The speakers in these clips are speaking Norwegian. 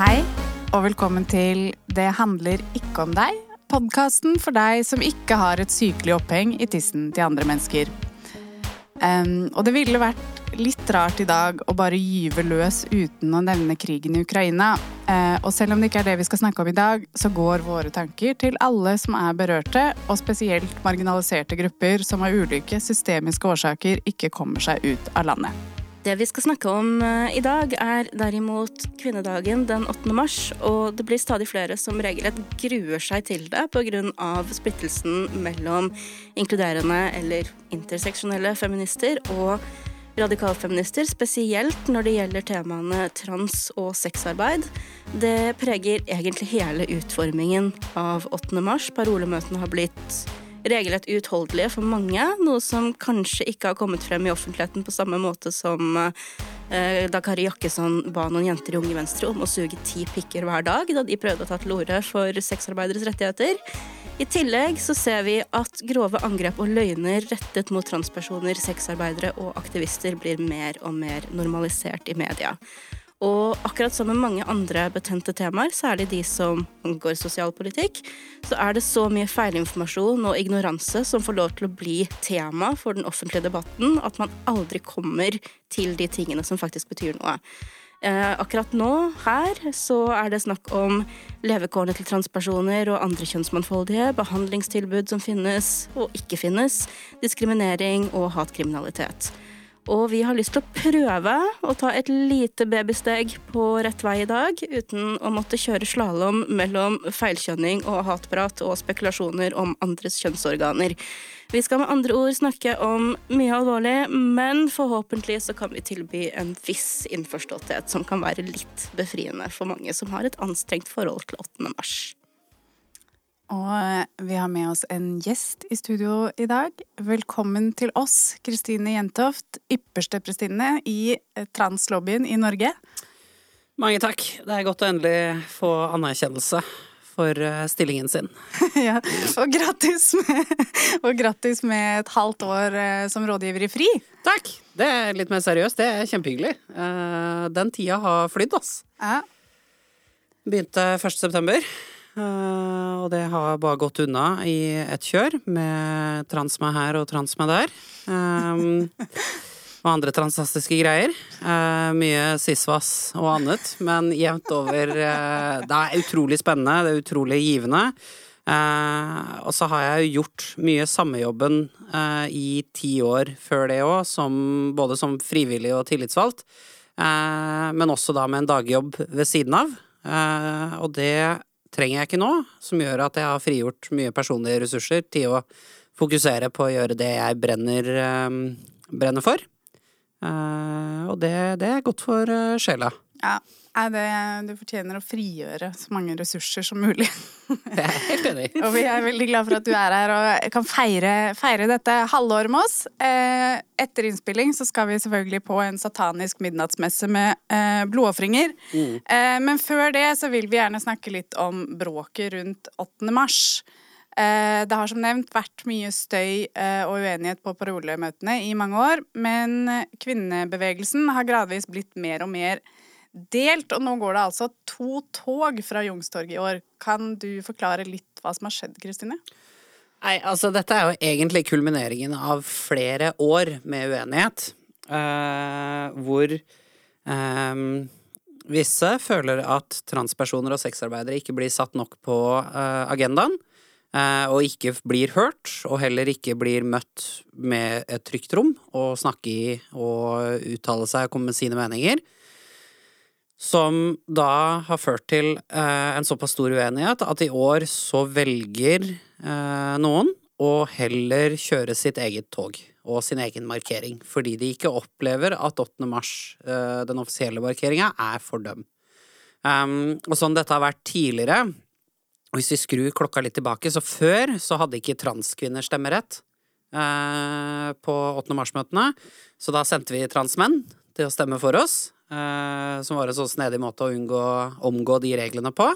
Hei, og velkommen til Det handler ikke om deg. Podkasten for deg som ikke har et sykelig oppheng i tissen til andre mennesker. Um, og det ville vært litt rart i dag å bare gyve løs uten å nevne krigen i Ukraina. Uh, og selv om det ikke er det vi skal snakke om i dag, så går våre tanker til alle som er berørte, og spesielt marginaliserte grupper som av ulike systemiske årsaker ikke kommer seg ut av landet. Det vi skal snakke om eh, i dag, er derimot kvinnedagen den 8. mars. Og det blir stadig flere som regelrett gruer seg til det pga. splittelsen mellom inkluderende eller interseksjonelle feminister og radikalfeminister, spesielt når det gjelder temaene trans og sexarbeid. Det preger egentlig hele utformingen av 8. mars. Parolemøtene har blitt regelrett uutholdelige for mange, noe som kanskje ikke har kommet frem i offentligheten på samme måte som eh, da Kari Jakkesson ba noen jenter i Unge Venstre om å suge ti pikker hver dag da de prøvde å ta til orde for sexarbeideres rettigheter. I tillegg så ser vi at grove angrep og løgner rettet mot transpersoner, sexarbeidere og aktivister blir mer og mer normalisert i media. Og akkurat som med mange andre betente temaer, særlig de som angår sosialpolitikk, så er det så mye feilinformasjon og ignoranse som får lov til å bli tema for den offentlige debatten, at man aldri kommer til de tingene som faktisk betyr noe. Eh, akkurat nå, her, så er det snakk om levekårene til transpersoner og andre kjønnsmangfoldige, behandlingstilbud som finnes og ikke finnes, diskriminering og hatkriminalitet. Og vi har lyst til å prøve å ta et lite babysteg på rett vei i dag, uten å måtte kjøre slalåm mellom feilkjønning og hatprat og spekulasjoner om andres kjønnsorganer. Vi skal med andre ord snakke om mye alvorlig, men forhåpentlig så kan vi tilby en viss innforståtthet som kan være litt befriende for mange som har et anstrengt forhold til 8. mars. Og eh, vi har med oss en gjest i studio i dag. Velkommen til oss, Kristine Jentoft, ypperste prestinne i eh, translobbyen i Norge. Mange takk. Det er godt å endelig få anerkjennelse for eh, stillingen sin. ja, og grattis, med, og grattis med et halvt år som rådgiver i FRI. Takk! Det er litt mer seriøst. Det er kjempehyggelig. Den tida har flydd, ass. Ja. Begynte 1. september. Eh, og det har bare gått unna i ett kjør, med trans meg her og trans meg der. Um, og andre transastiske greier. Uh, mye sisvas og annet, men jevnt over uh, Det er utrolig spennende, det er utrolig givende. Uh, og så har jeg gjort mye samme uh, i ti år før det òg, både som frivillig og tillitsvalgt. Uh, men også da med en dagjobb ved siden av. og det trenger jeg ikke nå, som gjør at jeg har frigjort mye personlige ressurser til å fokusere på å gjøre det jeg brenner, um, brenner for. Uh, og det, det, er godt for uh, sjela. Ja, det, du fortjener å frigjøre så mange ressurser som mulig. Det er helt enig. og vi er veldig glad for at du er her og kan feire, feire dette halvåret med oss. Eh, etter innspilling så skal vi selvfølgelig på en satanisk midnattsmesse med eh, blodofringer. Mm. Eh, men før det så vil vi gjerne snakke litt om bråket rundt 8. mars. Eh, det har som nevnt vært mye støy eh, og uenighet på parolemøtene i mange år, men kvinnebevegelsen har gradvis blitt mer og mer delt, og nå går det altså to tog fra Youngstorget i år. Kan du forklare litt hva som har skjedd, Kristine? Nei, altså dette er jo egentlig kulmineringen av flere år med uenighet. Uh, hvor um, visse føler at transpersoner og sexarbeidere ikke blir satt nok på uh, agendaen. Uh, og ikke blir hørt, og heller ikke blir møtt med et trygt rom å snakke i og uttale seg og komme med sine meninger. Som da har ført til eh, en såpass stor uenighet at i år så velger eh, noen å heller kjøre sitt eget tog og sin egen markering. Fordi de ikke opplever at 8. mars, eh, den offisielle markeringa, er for dem. Um, og sånn dette har vært tidligere, hvis vi skrur klokka litt tilbake, så før så hadde ikke transkvinner stemmerett eh, på 8. mars-møtene. Så da sendte vi transmenn til å stemme for oss. Uh, som var en sånn snedig måte å unngå, omgå de reglene på.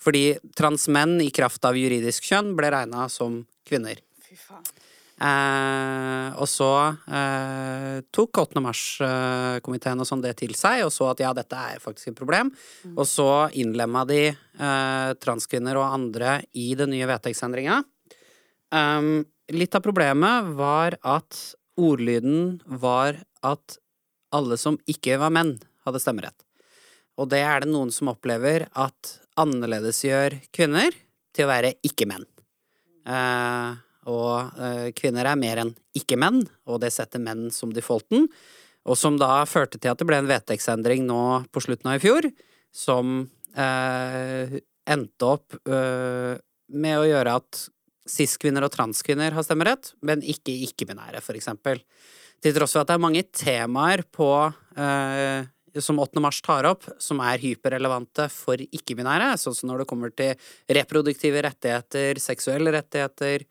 Fordi transmenn i kraft av juridisk kjønn ble regna som kvinner. Fy faen. Eh, og så eh, tok 8. mars-komiteen og sånn det til seg, og så at ja, dette er faktisk et problem. Og så innlemma de eh, transkvinner og andre i den nye vedtektsendringa. Um, litt av problemet var at ordlyden var at alle som ikke var menn, hadde stemmerett. Og det er det noen som opplever at annerledesgjør kvinner til å være ikke-menn. Eh, og eh, kvinner er mer enn ikke-menn, og det setter menn som defaulten. Og som da førte til at det ble en vedtektsendring nå på slutten av i fjor, som eh, endte opp eh, med å gjøre at cis-kvinner og transkvinner har stemmerett, men ikke ikke-binære, for eksempel. Til tross for at det er mange temaer på eh, som 8. mars tar opp, som er hyperrelevante for ikke-binære, sånn som når det kommer til reproduktive rettigheter, seksuelle rettigheter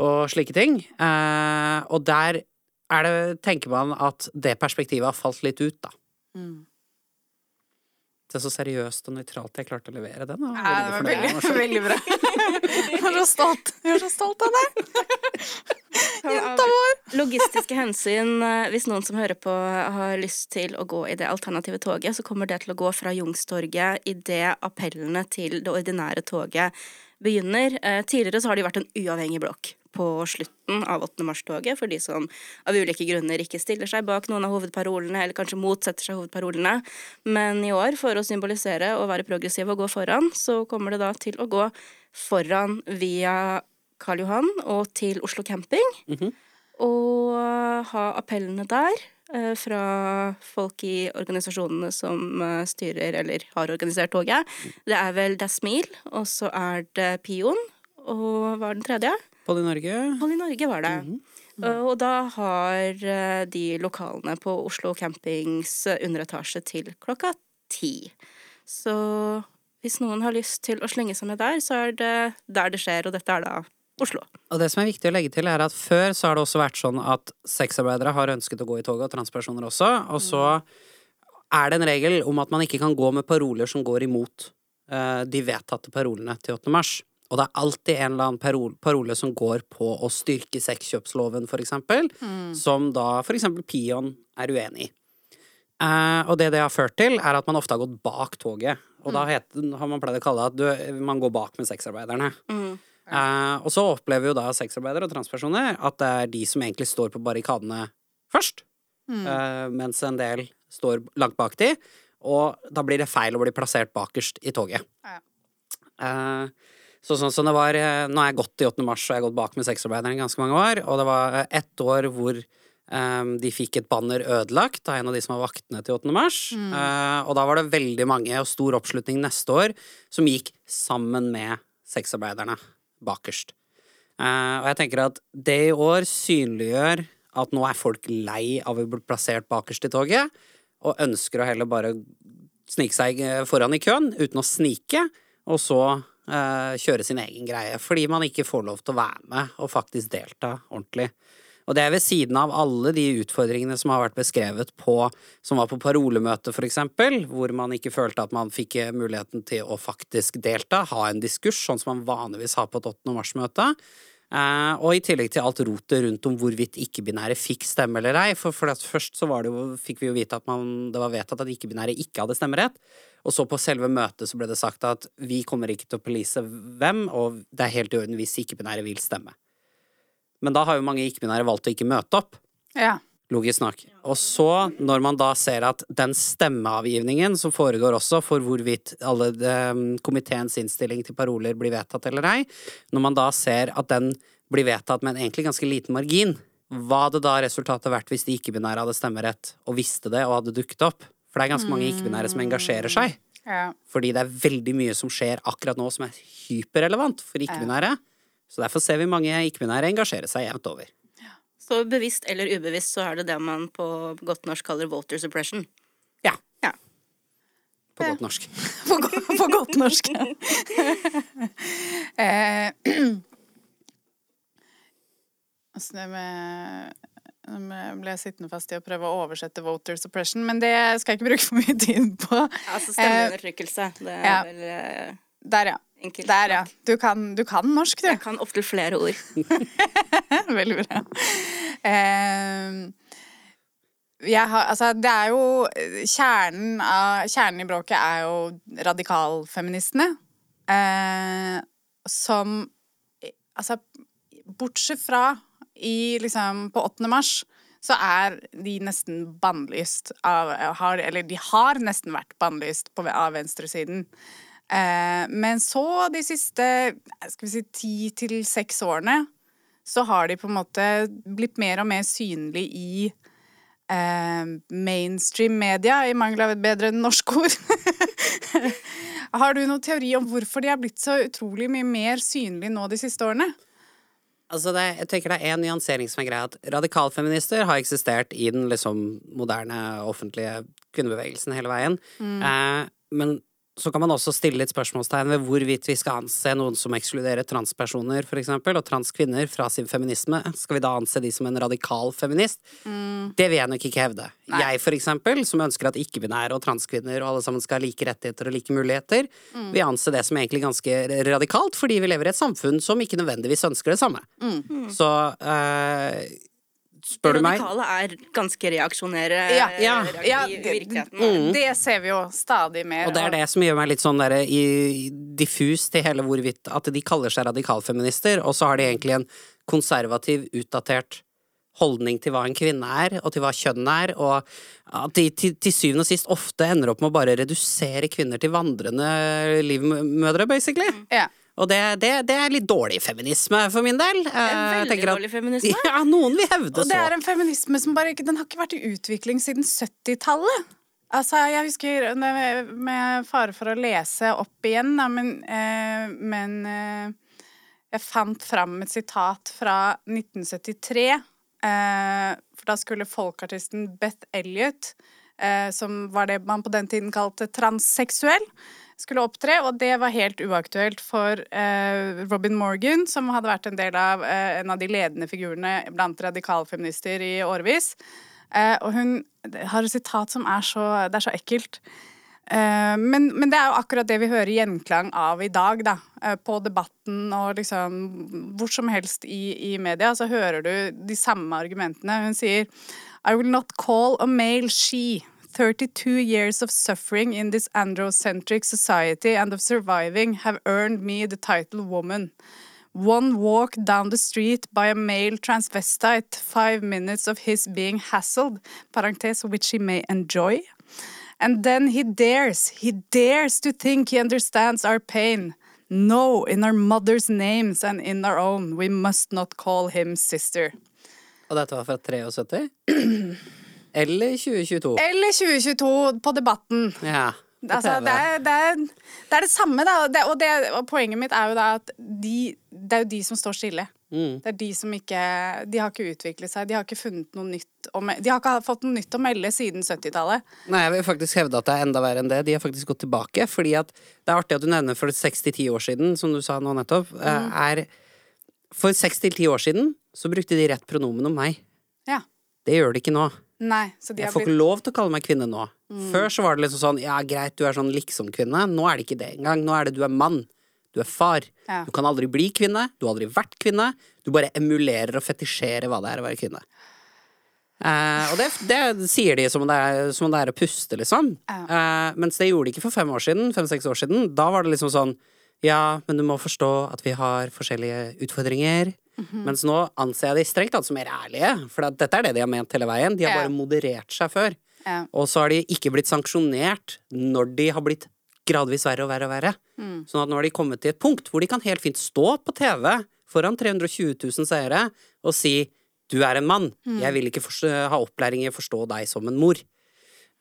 og slike ting. Eh, og der er det, tenker man at det perspektivet har falt litt ut, da. Mm. Det er så seriøst og nøytralt jeg klarte å levere den. da. Ja, det var veldig, veldig bra. Jeg er så stolt. Jeg er så stolt av deg. Jenta vår. Logistiske hensyn, eh, hvis noen som hører på har lyst til å gå i det alternative toget, så kommer det til å gå fra Jungstorget idet appellene til det ordinære toget begynner. Eh, Tidligere så har det vært en uavhengig blokk på slutten av 8. mars-toget for de som av ulike grunner ikke stiller seg bak noen av hovedparolene, eller kanskje motsetter seg hovedparolene. Men i år, for å symbolisere og være progressiv og gå foran, så kommer det da til å gå foran via Karl Johan og til Oslo camping. Mhm. Og ha appellene der eh, fra folk i organisasjonene som eh, styrer eller har organisert toget. Det er vel Det er Smil, og så er det Pion, og hva er den tredje? I Norge i Norge var det. Eh, Og da har eh, de lokalene på Oslo campings eh, underetasje til klokka ti. Så hvis noen har lyst til å slenge seg med der, så er det der det skjer, og dette er da Oslo. Og det som er viktig å legge til, er at før så har det også vært sånn at sexarbeidere har ønsket å gå i toget, og transpersoner også, og så er det en regel om at man ikke kan gå med paroler som går imot uh, de vedtatte parolene til 8. mars. Og det er alltid en eller annen parol parole som går på å styrke sexkjøpsloven, for eksempel, som da for eksempel Pion er uenig i. Uh, og det det har ført til, er at man ofte har gått bak toget. Og da het, har man pleid å kalle det at du, man går bak med sexarbeiderne. Eh, og så opplever jo da sexarbeidere og transpersoner at det er de som egentlig står på barrikadene først, eh, mens en del står langt bak de, og da blir det feil å bli plassert bakerst i toget. Ja. Eh, så sånn som det var Nå har jeg gått i 8. mars, og jeg har gått bak med sexarbeideren i ganske mange år, og det var ett år hvor um, de fikk et banner ødelagt av en av de som var vaktene til 8. mars. Eh, og da var det veldig mange og stor oppslutning neste år som gikk sammen med sexarbeiderne bakerst. Uh, og jeg tenker at det i år synliggjør at nå er folk lei av å bli plassert bakerst i toget, og ønsker å heller bare snike seg eh, foran i køen uten å snike, og så uh, kjøre sin egen greie. Fordi man ikke får lov til å være med og faktisk delta ordentlig. Og det er ved siden av alle de utfordringene som har vært beskrevet på Som var på parolemøte, for eksempel, hvor man ikke følte at man fikk eh, muligheten til å faktisk delta, ha en diskurs, sånn som man vanligvis har på et 8. mars-møte. Eh, og i tillegg til alt rotet rundt om hvorvidt ikke-binære fikk stemme eller ei. For, for først så jo, fikk vi jo vite at man, det var vedtatt at ikke-binære ikke hadde stemmerett. Og så på selve møtet så ble det sagt at vi kommer ikke til å police hvem, og det er helt i orden hvis ikke-binære vil stemme. Men da har jo mange ikke-binære valgt å ikke møte opp. Ja. Logisk nok. Og så, når man da ser at den stemmeavgivningen som foregår også for hvorvidt alle de, komiteens innstilling til paroler blir vedtatt eller ei, når man da ser at den blir vedtatt med en egentlig ganske liten margin, hva hadde da resultatet vært hvis de ikke-binære hadde stemmerett og visste det og hadde dukket opp? For det er ganske mange ikke-binære som engasjerer seg. ja. Fordi det er veldig mye som skjer akkurat nå som er hyperrelevant for ikke-binære. Så derfor ser vi mange ikke-binære engasjere seg jevnt over. Så bevisst eller ubevisst så er det det man på godt norsk kaller voter suppression. Ja. Ja. På godt norsk. På, go- på godt norsk. eh, altså det med nå ble jeg sittende fast i å prøve å oversette voter suppression, men det skal jeg ikke bruke for mye tid på. Altså stemmeundertrykkelse. Det er ja. vel eh, Der, ja. Enkelt. Der, ja. Du kan, du kan norsk, du. Jeg kan opptil flere ord. Veldig bra. Jeg har, altså, det er jo Kjernen, av, kjernen i bråket er jo radikalfeministene. Eh, som Altså, bortsett fra i liksom På 8. mars så er de nesten bannlyst av har, Eller de har nesten vært bannlyst på, av venstresiden. Eh, men så de siste skal vi si, ti til seks årene så har de på en måte blitt mer og mer synlig i eh, mainstream media, i mangel av et bedre norsk ord. har du noen teori om hvorfor de har blitt så utrolig mye mer synlige nå de siste årene? Altså det, jeg tenker det er en nyansering som er greia. At radikalfeminister har eksistert i den liksom moderne offentlige kvinnebevegelsen hele veien. Eh, men så kan man også stille litt spørsmålstegn ved hvorvidt vi skal anse noen som ekskluderer transpersoner, for eksempel, og transkvinner fra sin feminisme. Skal vi da anse de som en radikal feminist? Det vil jeg nok ikke hevde. Jeg, for eksempel, som ønsker at ikke-binære og transkvinner og alle sammen skal ha like rettigheter og like muligheter, vil anse det som egentlig ganske radikalt, fordi vi lever i et samfunn som ikke nødvendigvis ønsker det samme. Så eh, spør du meg Radikale er ganske reaksjonære Ja, ja, i det- virkeligheten. Det ser vi jo stadig mer. Og det er det som gjør meg litt sånn der, i, diffus til hele hvorvidt at de kaller seg radikalfeminister, og så har de egentlig en konservativ, utdatert holdning til hva en kvinne er, og til hva kjønn er, og at de til, til syvende og sist ofte ender opp med å bare redusere kvinner til vandrende livmødre, basically. Ja. Og det, det, det er litt dårlig feminisme for min del. Det er Eh, veldig at- dårlig feminisme. Ja, noen vil hevde så. Og det er en feminisme som bare ikke Den har ikke vært i utvikling siden 70-tallet. Altså, jeg husker Med fare for å lese opp igjen, da, men, eh, men eh, jeg fant fram et sitat fra 1973. Eh, for da skulle folkartisten Beth Elliot, eh, som var det man på den tiden kalte transseksuell, skulle opptre, og det var helt uaktuelt for eh, Robin Morgan, som hadde vært en del av eh, en av de ledende figurene blant radikalfeminister i årevis. Eh, og hun har et sitat som er så Det er så ekkelt. Eh, men, men det er jo akkurat det vi hører gjenklang av i dag, da. Eh, på debatten og liksom hvor som helst i, i media, så hører du de samme argumentene. Hun sier I will not call a male she. 32 years of suffering in this androcentric society and of surviving have earned me the title woman. One walk down the street by a male transvestite, five minutes of his being hassled, parentes, which he may enjoy. And then he dares, he dares to think he understands our pain. No, in our mother's names and in our own, we must not call him sister. Og dette var fra 73? Eller 2022? Eller 2022 på Debatten. Ja. på Altså, det, er, det, er, det er det samme, da. Og, det, og, det, poenget mitt er jo da at de, det er jo de som står stille. Mm. Det er de som ikke De har ikke utviklet seg. De har ikke funnet noe nytt me- De har ikke fått noe nytt å melde siden 70-tallet. Nei, jeg vil faktisk hevde at det er enda verre enn det. De har faktisk gått tilbake. Fordi at Det er artig at du nevner for 6-10 år siden, som du sa nå nettopp. mm. Er For 6-10 år siden så brukte de rett pronomen om meg. Ja. Det gjør de ikke nå. Nei, Jeg får blitt ikke lov til å kalle meg kvinne nå. Før så var det liksom sånn ja, greit, du er sånn liksom-kvinne. Nå er det ikke det engang. Nå er det du er mann. Du er far. Ja. Du kan aldri bli kvinne. Du har aldri vært kvinne. Du bare emulerer og fetisjerer hva det er å være kvinne. Eh, og det, det sier de som om det er, som om det er å puste, liksom. Eh, mens det gjorde de ikke for fem år siden. Fem-seks år siden. Da var det liksom sånn ja, men du må forstå at vi har forskjellige utfordringer. Mens nå anser jeg de strengt tatt som mer ærlige, for dette er det de har ment hele veien. De har bare moderert seg før. Og så har de ikke blitt sanksjonert når de har blitt gradvis verre og verre og verre. Sånn at nå har de kommet til et punkt hvor de kan helt fint stå på TV foran 320 000 seere og si du er en mann, jeg vil ikke ha opplæring i å forstå deg som en mor.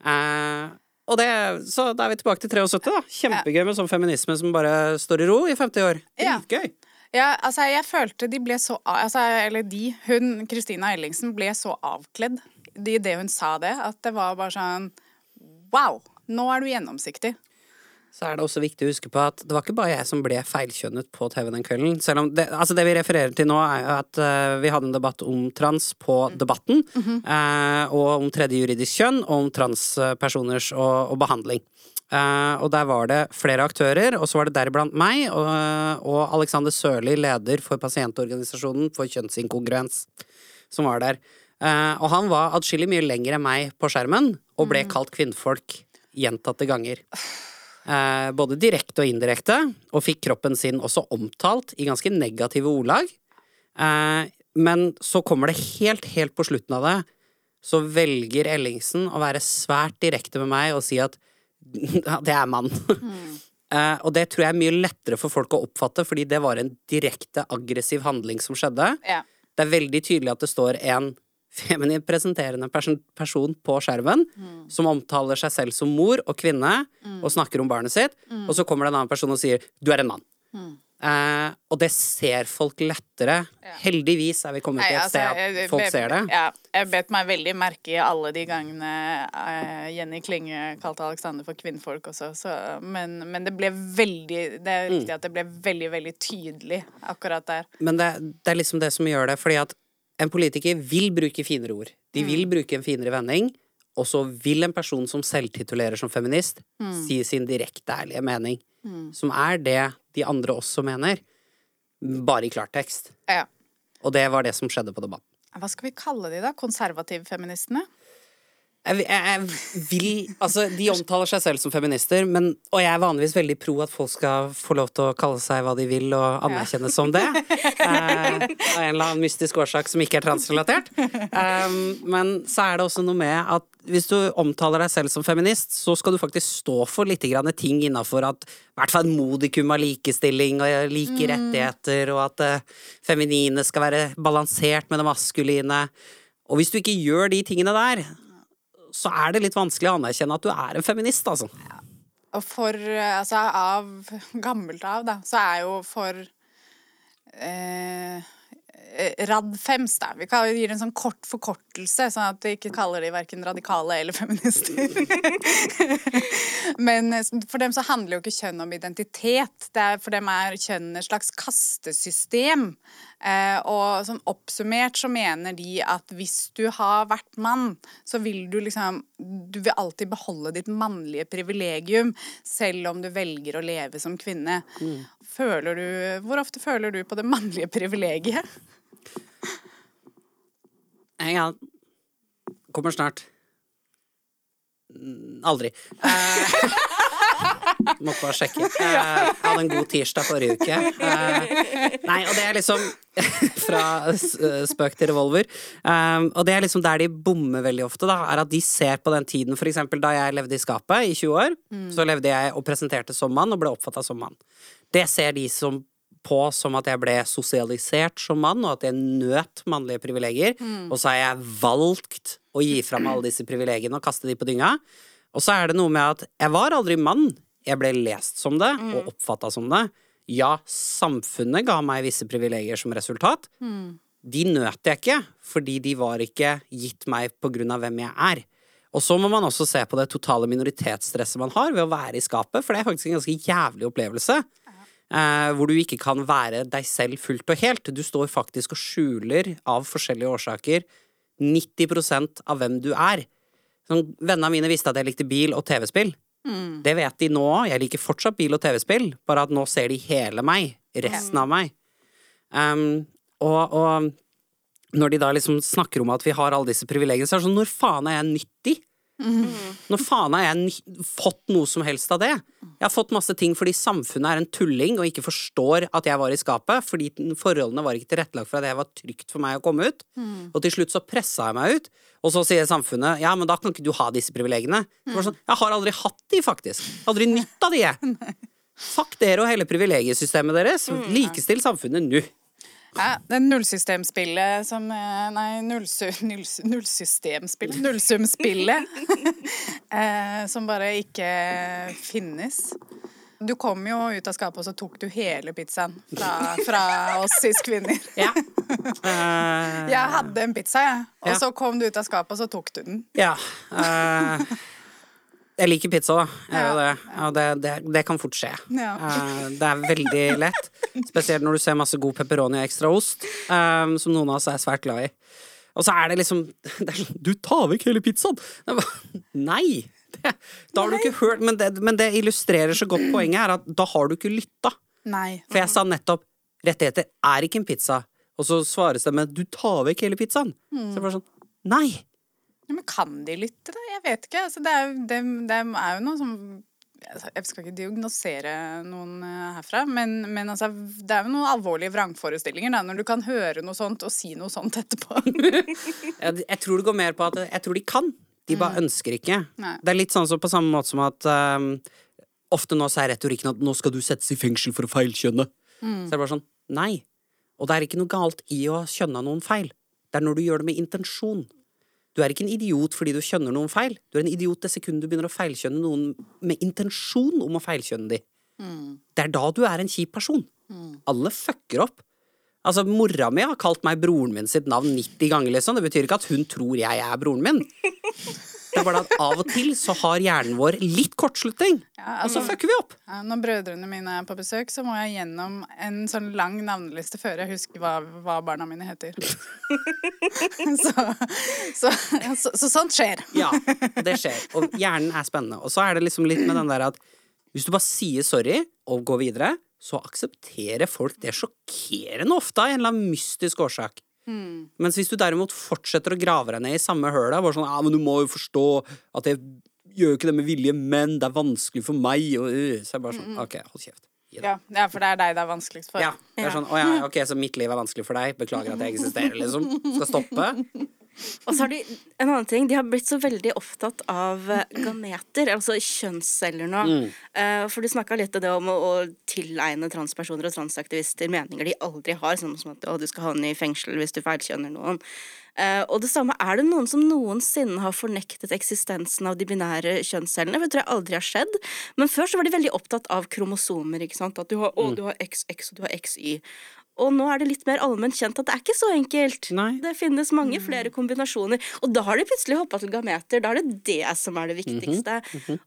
Eh, og det, så da er vi tilbake til 73, da. Kjempegøy med sånn feminisme som bare står i ro i 50 år. Ja. Dritgøy. Ja, altså, jeg følte de ble så altså, Eller de, hun, Kristina Ellingsen, ble så avkledd i det hun sa det, at det var bare sånn Wow! Nå er du gjennomsiktig. så er det også viktig å huske på at det var ikke bare jeg som ble feilkjønnet på TV den kvelden. Selv om det, altså det vi refererer til nå, er at uh, vi hadde en debatt om trans på Debatten. Mm -hmm. uh, og om tredje juridisk kjønn, og om transpersoners og, og behandling. Uh, og der var det flere aktører, og så var det deriblant meg og, og Alexander Sørli, leder for pasientorganisasjonen for kjønnsinkongruens, som var der. og han var atskillig mye lenger enn meg på skjermen, og ble mm. kalt kvinnfolk gjentatte ganger. Uh, både direkte og indirekte, og fikk kroppen sin også omtalt i ganske negative ordlag. Men så kommer det helt, helt på slutten av det, så velger Ellingsen å være svært direkte med meg og si at det er mann. Mm. Uh, og det tror jeg er mye lettere for folk å oppfatte, fordi det var en direkte aggressiv handling som skjedde. Ja. Det er veldig tydelig at det står en feminin presenterende person, person på skjermen mm. som omtaler seg selv som mor og kvinne mm. og snakker om barnet sitt, mm. og så kommer det en annen person og sier 'du er en mann'. Eh, og det ser folk lettere. Ja. Heldigvis er vi kommet til et altså, sted at folk bet, ser det. Ja, jeg bet meg veldig merke i alle de gangene uh, Jenny Klinge kalte Alexander for kvinnfolk også, så, men, men, det ble veldig Det er riktig mm. at det ble veldig, veldig tydelig akkurat der. Men det, det er liksom det som gjør det, fordi at en politiker vil bruke finere ord. De vil mm. bruke en finere vending. Og så vil en person som selvtitulerer som feminist, mm. si sin direkte ærlige mening. Mm. Som er det de andre også mener. Bare i klartekst. Ja. Og det var det som skjedde på debatten. Hva skal vi kalle de, da? Konservativfeministene? Jeg, jeg, vil Altså, de omtaler seg selv som feminister, men, og jeg er vanligvis veldig pro at folk skal få lov til å kalle seg hva de vil, og anerkjennes som det. Eh, av en eller annen mystisk årsak som ikke er transrelatert. Um, men så er det også noe med at hvis du omtaler deg selv som feminist, så skal du faktisk stå for litt ting innafor at i hvert fall modikum av likestilling og like mm. rettigheter, og at uh, feminine skal være balansert med det maskuline. Og hvis du ikke gjør de tingene der, så er det litt vanskelig å anerkjenne at du er en feminist, altså. Ja. Og for Altså, av gammelt av, da, så er jo for eh, Eh, Radfems, da. Vi gir en sånn kort forkortelse, sånn at vi ikke kaller de verken radikale eller feminister. Men eh, for dem så handler jo ikke kjønn om identitet. for dem er kjønn et slags kastesystem. Eh, og sånn oppsummert så mener de at hvis du har vært mann, så vil du liksom Du vil alltid beholde ditt mannlige privilegium, selv om du velger å leve som kvinne. Mm. Føler du Hvor ofte føler du på det mannlige privilegiet? Heng an Kommer snart. Aldri. Eh, måtte bare sjekke. Eh, jeg hadde en god tirsdag forrige uke. Eh, nei, og det er liksom Fra spøk til revolver. Og det er liksom der de bommer veldig ofte, da, er at de ser på den tiden, for eksempel da jeg levde i skapet i 20 år, mm. så levde jeg og presenterte som mann og ble oppfatta som mann. Det ser de som på som at jeg ble sosialisert som mann, og at jeg nøt mannlige privilegier. Mm. Og så har jeg valgt å gi fra meg alle disse privilegiene og kaste de på dynga. Og så er det noe med at jeg var aldri mann. Jeg ble lest som det mm. og oppfatta som det. Ja, samfunnet ga meg visse privilegier som resultat. Mm. De nøt jeg ikke, fordi de var ikke gitt meg på grunn av hvem jeg er. Og så må man også se på det totale minoritetsstresset man har ved å være i skapet, for det er faktisk en ganske jævlig opplevelse. Eh, hvor du ikke kan være deg selv fullt og helt. Du står faktisk og skjuler, av forskjellige årsaker, 90% av hvem du er. Sånn, Vennene mine visste at jeg likte bil og TV-spill. Mm. Det vet de nå òg. Jeg liker fortsatt bil og TV-spill, bare at nå ser de hele meg. Resten av meg. Um, og, og, når de da liksom snakker om at vi har alle disse privilegiene, så er det sånn Når faen er jeg 90? Når faen har jeg fått noe som helst av det? Jeg har fått masse ting fordi samfunnet er en tulling og ikke forstår at jeg var i skapet, fordi forholdene var ikke tilrettelagt for at det var trygt for meg å komme ut. Og til slutt så pressa jeg meg ut, og så sier samfunnet ja, men da kan ikke du ha disse privilegiene. Sånn, jeg har aldri hatt de, faktisk. Aldri nytt av de, jeg. Fuck dere og hele privilegiesystemet deres. Mm. Likestill samfunnet nå. Ja, det nullsystemspillet som eh, Nei, nullsystemspillet Nullsumspillet. eh, som bare ikke finnes. Du kom jo ut av skapet, og så tok du hele pizzaen fra, fra oss cis-kvinner. Ja. Jeg hadde en pizza, jeg. Og ja. så kom du ut av skapet, og så tok du den. Ja. Uh, Jeg liker pizza, da. Jeg gjør det. Og det, det, det kan fort skje. Ja. Eh, det er veldig lett. Spesielt når du ser masse god pepperoni og ekstra ost, um, som noen av oss er svært glad i. Og så er det liksom det er sånn, Du tar vekk hele pizzaen! Nei! Da har du ikke hørt men det, men det illustrerer så godt poenget her at da har du ikke lytta. Nei. For jeg sa nettopp rettigheter er ikke en pizza. Og så svares det med du tar vekk hele pizzaen. Så det er bare sånn Nei! Ja, men kan de lytte, da? Jeg vet ikke. Altså, det, er, jo- det, det er jo noe som altså, Jeg skal ikke diagnosere noen eh, herfra, men, men altså, det er jo noen alvorlige vrangforestillinger da, når du kan høre noe sånt og si noe sånt etterpå. Jeg, jeg tror det går mer på at jeg tror de kan. De bare ønsker ikke. Nei. Det er litt sånn som på samme måte som at um, ofte nå så er retorikken at nå skal du settes i fengsel for å feilkjønne. Så det er bare sånn nei. Og det er ikke noe galt i å kjønne noen feil. Det er når du gjør det med intensjon. Du er ikke en idiot fordi du kjønner noen feil. Du er en idiot det sekundet du begynner å feilkjønne noen med intensjon om å feilkjønne de. Det er da du er en kjip person. Alle fucker opp. Altså, Mora mi har kalt meg broren min sitt navn 90 ganger, liksom. Det betyr ikke at hun tror jeg er broren min. Det er bare at av og til så har hjernen vår litt kortslutning, Ja, og så fucker vi opp. ja, når brødrene mine er på besøk, så må jeg gjennom en sånn lang navneliste før jeg husker hva, hva barna mine heter. så, så, så, så sånt skjer. Ja, det skjer. Og hjernen er spennende. Og så er det liksom litt med den der at hvis du bare sier sorry og går videre, så aksepterer folk det sjokkerende ofte av en eller annen mystisk årsak. Mens hvis du derimot fortsetter å grave deg ned i samme høla, bare sånn ja, men du må jo forstå at jeg gjør jo ikke det med vilje, men det er vanskelig for meg, og øh, så er jeg bare sånn ok, hold kjeft. Ja, ja, for det er deg det er vanskeligst for. Ja, det er sånn, å ja, ok, så mitt liv er vanskelig for deg, beklager at jeg eksisterer, liksom. Skal stoppe. Og så har de en annen ting, de har blitt så veldig opptatt av eh, gameter, altså kjønnsceller nå. Mm. for du snakka litt om det om å, å tilegne transpersoner og transaktivister meninger de aldri har, sånn som at å, du skal havne i fengsel hvis du feilkjønner noen. Uh, og det samme er det noen som noensinne har fornektet eksistensen av de binære kjønnscellene. Det tror jeg aldri har skjedd. Men før så var de veldig opptatt av kromosomer. ikke sant? At du har, å, du har XX og du har XY. Og nå er det litt mer allment kjent at det er ikke så enkelt. Nei. Det finnes mange flere kombinasjoner. Og da har de plutselig hoppa til gameter. Da er det det som er det viktigste.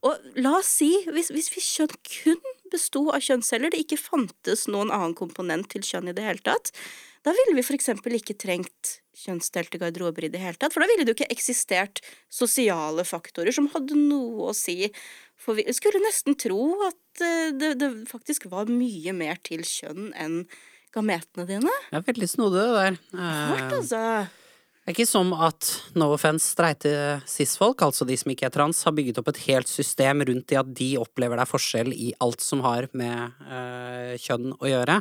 Og la oss si, hvis, hvis vi kjønn kun besto av kjønnsceller, det ikke fantes noen annen komponent til kjønn i det hele tatt, da ville vi f.eks. ikke trengt kjønnsdelte garderober i det hele tatt. For da ville det jo ikke eksistert sosiale faktorer som hadde noe å si. For vi skulle nesten tro at eh, det, det faktisk var mye mer til kjønn enn gametene dine. Det er veldig snodig, det der. Hardt, Eh, altså. Det er ikke som at no offense streite cis-folk, altså de som ikke er trans, har bygget opp et helt system rundt i at de opplever det er forskjell i alt som har med øh, kjønn å gjøre.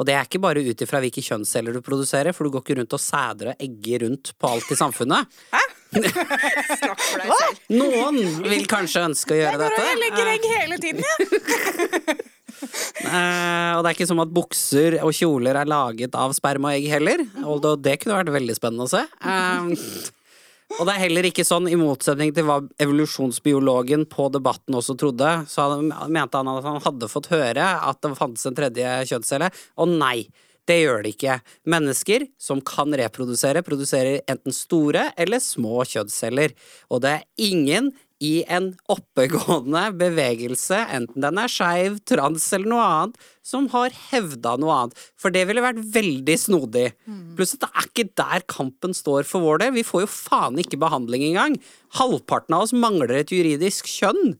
Og det er ikke bare ut ifra hvilke kjønnsceller du produserer, for du går ikke rundt og sæder og egger rundt på alt i samfunnet. Snakk for deg selv. Noen vil kanskje ønske å gjøre dette. Jeg går og legger egg hele tiden, jeg. Eh, og det er ikke som at bukser og kjoler er laget av sperma og egg heller. Det, det kunne vært veldig spennende å se. Eh, og det er heller ikke sånn, i motsetning til hva evolusjonsbiologen på Debatten også trodde, så han, mente han at han hadde fått høre at det fantes en tredje kjønnscelle. Og nei, det gjør det ikke. Mennesker som kan reprodusere, produserer enten store eller små kjønnsceller. Og det er ingen i en oppegående bevegelse, enten den er skeiv, trans eller noe annet, som har hevda noe annet. For det ville vært veldig snodig. Pluss at det er ikke der kampen står for vår del. Vi får jo faen ikke behandling engang. Halvparten av oss mangler et juridisk kjønn.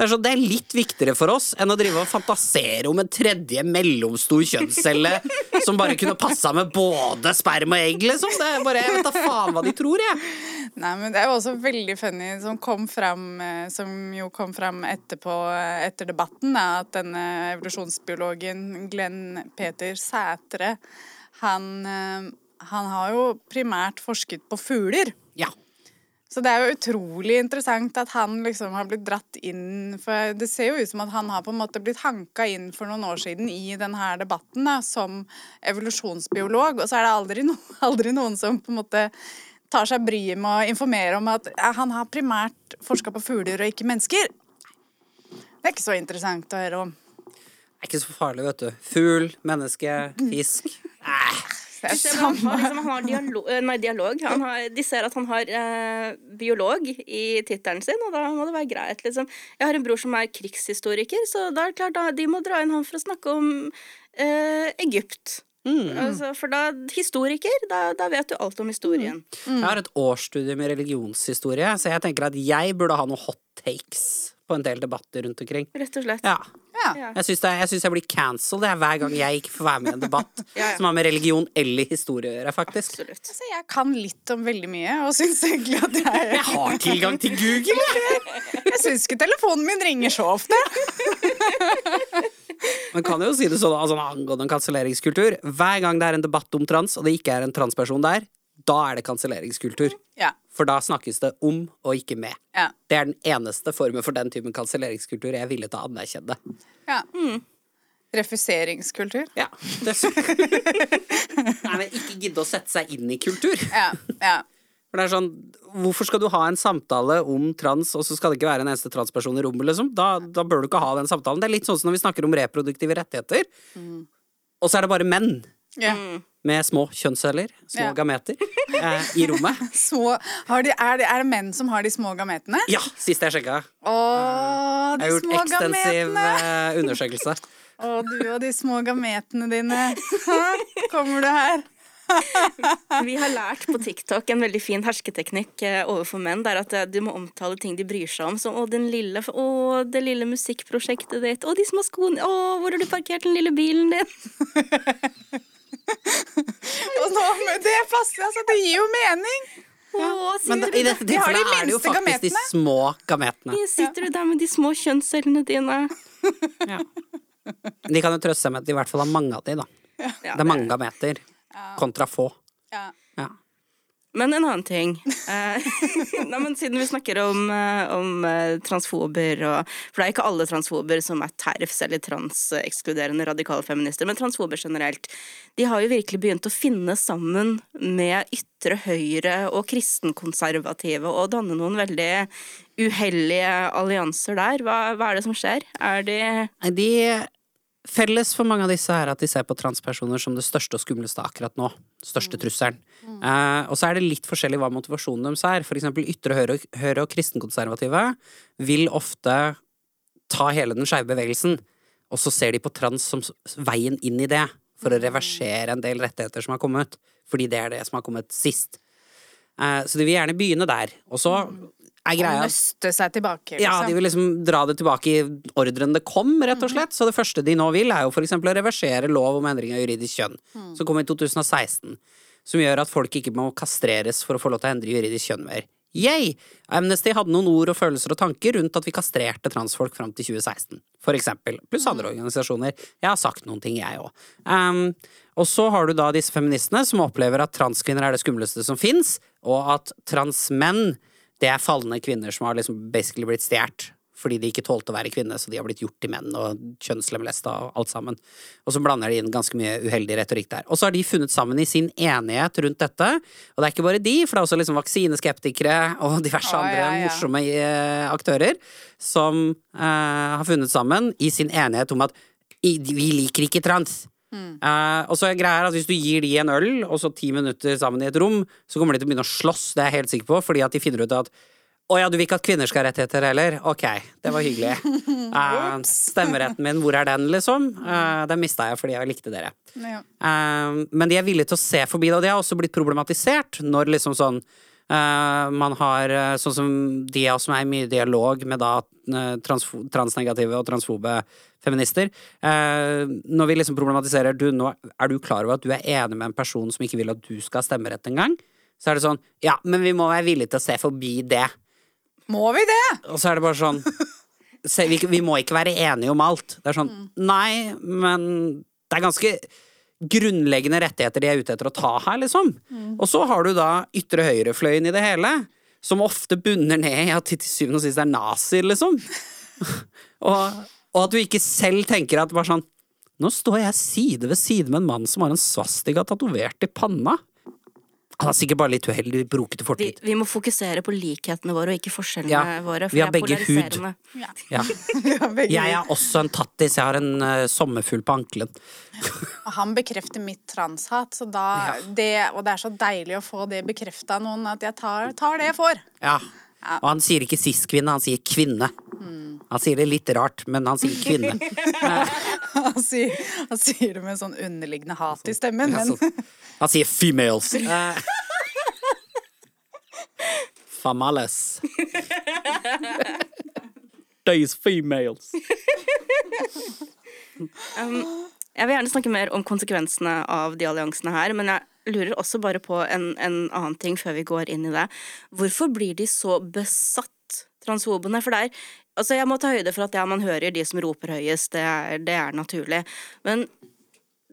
Det er, så, det er litt viktigere for oss enn å drive og fantasere om en tredje mellomstor kjønnscelle som bare kunne passa med både sperm og egg, liksom. Det er bare, Jeg vet da faen hva de tror, jeg. Nei, men det er jo også veldig funny, som kom fram, eh, som jo kom fram etterpå, eh, etter debatten, da, at denne evolusjonsbiologen Glenn Peter Sætre, han, eh, han har jo primært forsket på fugler. Ja. Så det er jo utrolig interessant at han liksom har blitt dratt inn For det ser jo ut som at han har på en måte blitt hanka inn for noen år siden i denne debatten da, som evolusjonsbiolog, og så er det aldri, no, aldri noen som på en måte tar seg bryet med å informere om at han har primært forska på fugler og ikke mennesker. Det er ikke så interessant å høre om. Det er ikke så farlig, vet du. Fugl, menneske, fisk. Nei. Det er samme. liksom, han har dialog, eh, nei, dialog. Han har, de ser at han har eh, biolog i tittelen sin, og da må det være greit. Liksom. Jeg har en bror som er krigshistoriker, så da er det klart da, de må dra inn han for å snakke om eh, Egypt. Altså, for da, historiker, da, da vet du alt om historien. Jeg har et årsstudium med religionshistorie, så jeg tenker at jeg burde ha noen hot takes på en del debatter rundt omkring. Rett og slett. Ja. Ja. Jeg syns, jeg jeg blir cancelled hver gang jeg ikke får være med i en debatt Ja, ja. som har med religion eller historie å gjøre, faktisk. Altså, jeg kan litt om veldig mye, og syns egentlig at jeg Jeg har tilgang til Google! Jeg syns ikke telefonen min ringer så ofte. Man kan jo si det sånn altså, angående en kanselleringskultur. Hver gang det er en debatt om trans, og det ikke er en transperson der, da er det kanselleringskultur. Ja. For da snakkes det om og ikke med. Ja. Det er den eneste formen for den typen kanselleringskultur jeg er villig til å anerkjenne. ja. Refuseringskultur. Ja, Nei, men ikke gidde å sette seg inn i kultur. Ja. ja. For det er sånn, Hvorfor skal du ha en samtale om trans, og så skal det ikke være en eneste transperson i rommet? liksom? Da, da bør du ikke ha den samtalen. Det er litt sånn som når vi snakker om reproduktive rettigheter, og så er det bare menn ja. med små kjønnsceller, små Ja. gameter, eh, i rommet. Så har de, er, det, er det menn som har de små gametene? Ja, sist jeg sjekka. Å, Jeg de har gjort små ekstensiv gametene! eh, undersøkelse. Å, du og de små gametene dine. Hæ? Kommer du her? Vi har lært på TikTok en veldig fin hersketeknikk eh, overfor menn. Det er at eh, du må omtale ting de bryr seg om. Som 'å, den lille, å, det lille musikkprosjektet ditt'. 'Å, de små skoene'. 'Å, hvor har du parkert den lille bilen din'? Og nå, det passer, altså. Det gir jo mening. Å, Men i dette De de tilfellet er det jo faktisk faktisk de små gametene. Sitter du der med de små kjønnscellene dine? De kan jo trøste seg med at de i hvert fall har mange av de, da. Ja, Det er mange gameter kontra få. Ja. Ja. Men en annen ting. Eh, nei, men siden vi snakker om, eh, om eh, transfober og For det er ikke alle transfober som er TERFs eller transekskluderende radikale feminister, men transfober generelt. De har jo virkelig begynt å finne sammen med ytre høyre og kristenkonservative og danne noen veldig uhellige allianser der. Hva, hva er det som skjer? Er de Nei, De Felles for mange av disse er at de ser på transpersoner som det største og skumleste akkurat nå. Største trusselen. Eh, og så er det litt forskjellig hva motivasjonen deres er. For eksempel ytre høyre, høyre og kristenkonservative vil ofte ta hele den skeive bevegelsen, og så ser de på trans som veien inn i det. For å reversere en del rettigheter som har kommet. Fordi det er det som har kommet sist. Eh, så de vil gjerne begynne der. Og så er greia Nøste seg tilbake, ja, liksom. de vil liksom dra det tilbake i ordren det kom, rett og slett. Så det første de nå vil, er jo for eksempel å reversere lov om endring av juridisk kjønn, som kom i 2016. Som gjør at folk ikke må kastreres for å få lov til å endre juridisk kjønn mer. Yay! Amnesty hadde noen ord og følelser og tanker rundt at vi kastrerte transfolk fram til 2016, for eksempel. Pluss andre organisasjoner. Jeg har sagt noen ting, jeg òg. Um, og så har du da disse feministene som opplever at transkvinner er det skumleste som fins, og at transmenn det er falne kvinner som har liksom basically blitt stjålet fordi de ikke tålte å være kvinne, så de har blitt gjort til menn og kjønnslemlesta og alt sammen. Og så blander de inn ganske mye uheldig retorikk der. Og så har de funnet sammen i sin enighet rundt dette, og det er ikke bare de, for det er også liksom vaksineskeptikere og diverse Å, andre ja, ja. morsomme eh, aktører som eh, har funnet sammen i sin enighet om at vi liker ikke trans. Eh, og så er greia at Hvis du gir de en øl, og så ti minutter sammen i et rom, så kommer de til å begynne å slåss, det er jeg helt sikker på, fordi at de finner ut at å ja, du vil ikke at kvinner skal ha rettigheter heller? Ok, det var hyggelig. Uh, stemmeretten min, hvor er den, liksom? Uh, den mista jeg fordi jeg likte dere. Ja. Eh, men de er villige til å se forbi det, og det har også blitt problematisert når liksom sånn man har eh, sånn som de av oss som er i mye dialog med da trans transnegative og transfobe feminister. eh, når vi liksom problematiserer du, nå Er du klar over at du er enig med en person som ikke vil at du skal ha stemmerett engang? Så er det sånn Ja, men vi må være villige til å se forbi det. Må vi det? Og så er det bare sånn se, vi, vi må ikke være enige om alt. Det er sånn Nei, men det er ganske grunnleggende rettigheter de er ute etter å ta her, liksom. Og så har du da ytre høyrefløyen i det hele, som ofte bunner ned i at de til syvende og sist er nazier, liksom. og, og at du ikke selv tenker at bare sånn Nå står jeg side ved side med en mann som har en svastika tatovert i panna. Han har sikkert bare litt uheldig brokete Vi, fortid. vi må fokusere på likhetene våre og ikke forskjellene Ja, våre. For vi har begge hud. Ja. Ja. Ja, Jeg vi. er også en tattis. Jeg har en uh, sommerfugl på ankelen. Og Han bekrefter mitt transhat, så da, Ja. det, og det er så deilig å få det bekrefta av noen at jeg tar, tar det jeg får. Ja. Ja. Og han sier ikke cis-kvinne, han sier kvinne. Han sier det litt rart, men han sier kvinne. Han sier, han sier det med en sånn underliggende hat i stemmen, men han sier females. Eh. Famales. These females. Jeg vil gjerne snakke mer om konsekvensene av de alliansene her, men jeg lurer også bare på en, en annen ting før vi går inn i det. Hvorfor blir de så besatt, transfobene? For det Altså, jeg må ta høyde for at ja, man hører de som roper høyest, det er, det er naturlig. Men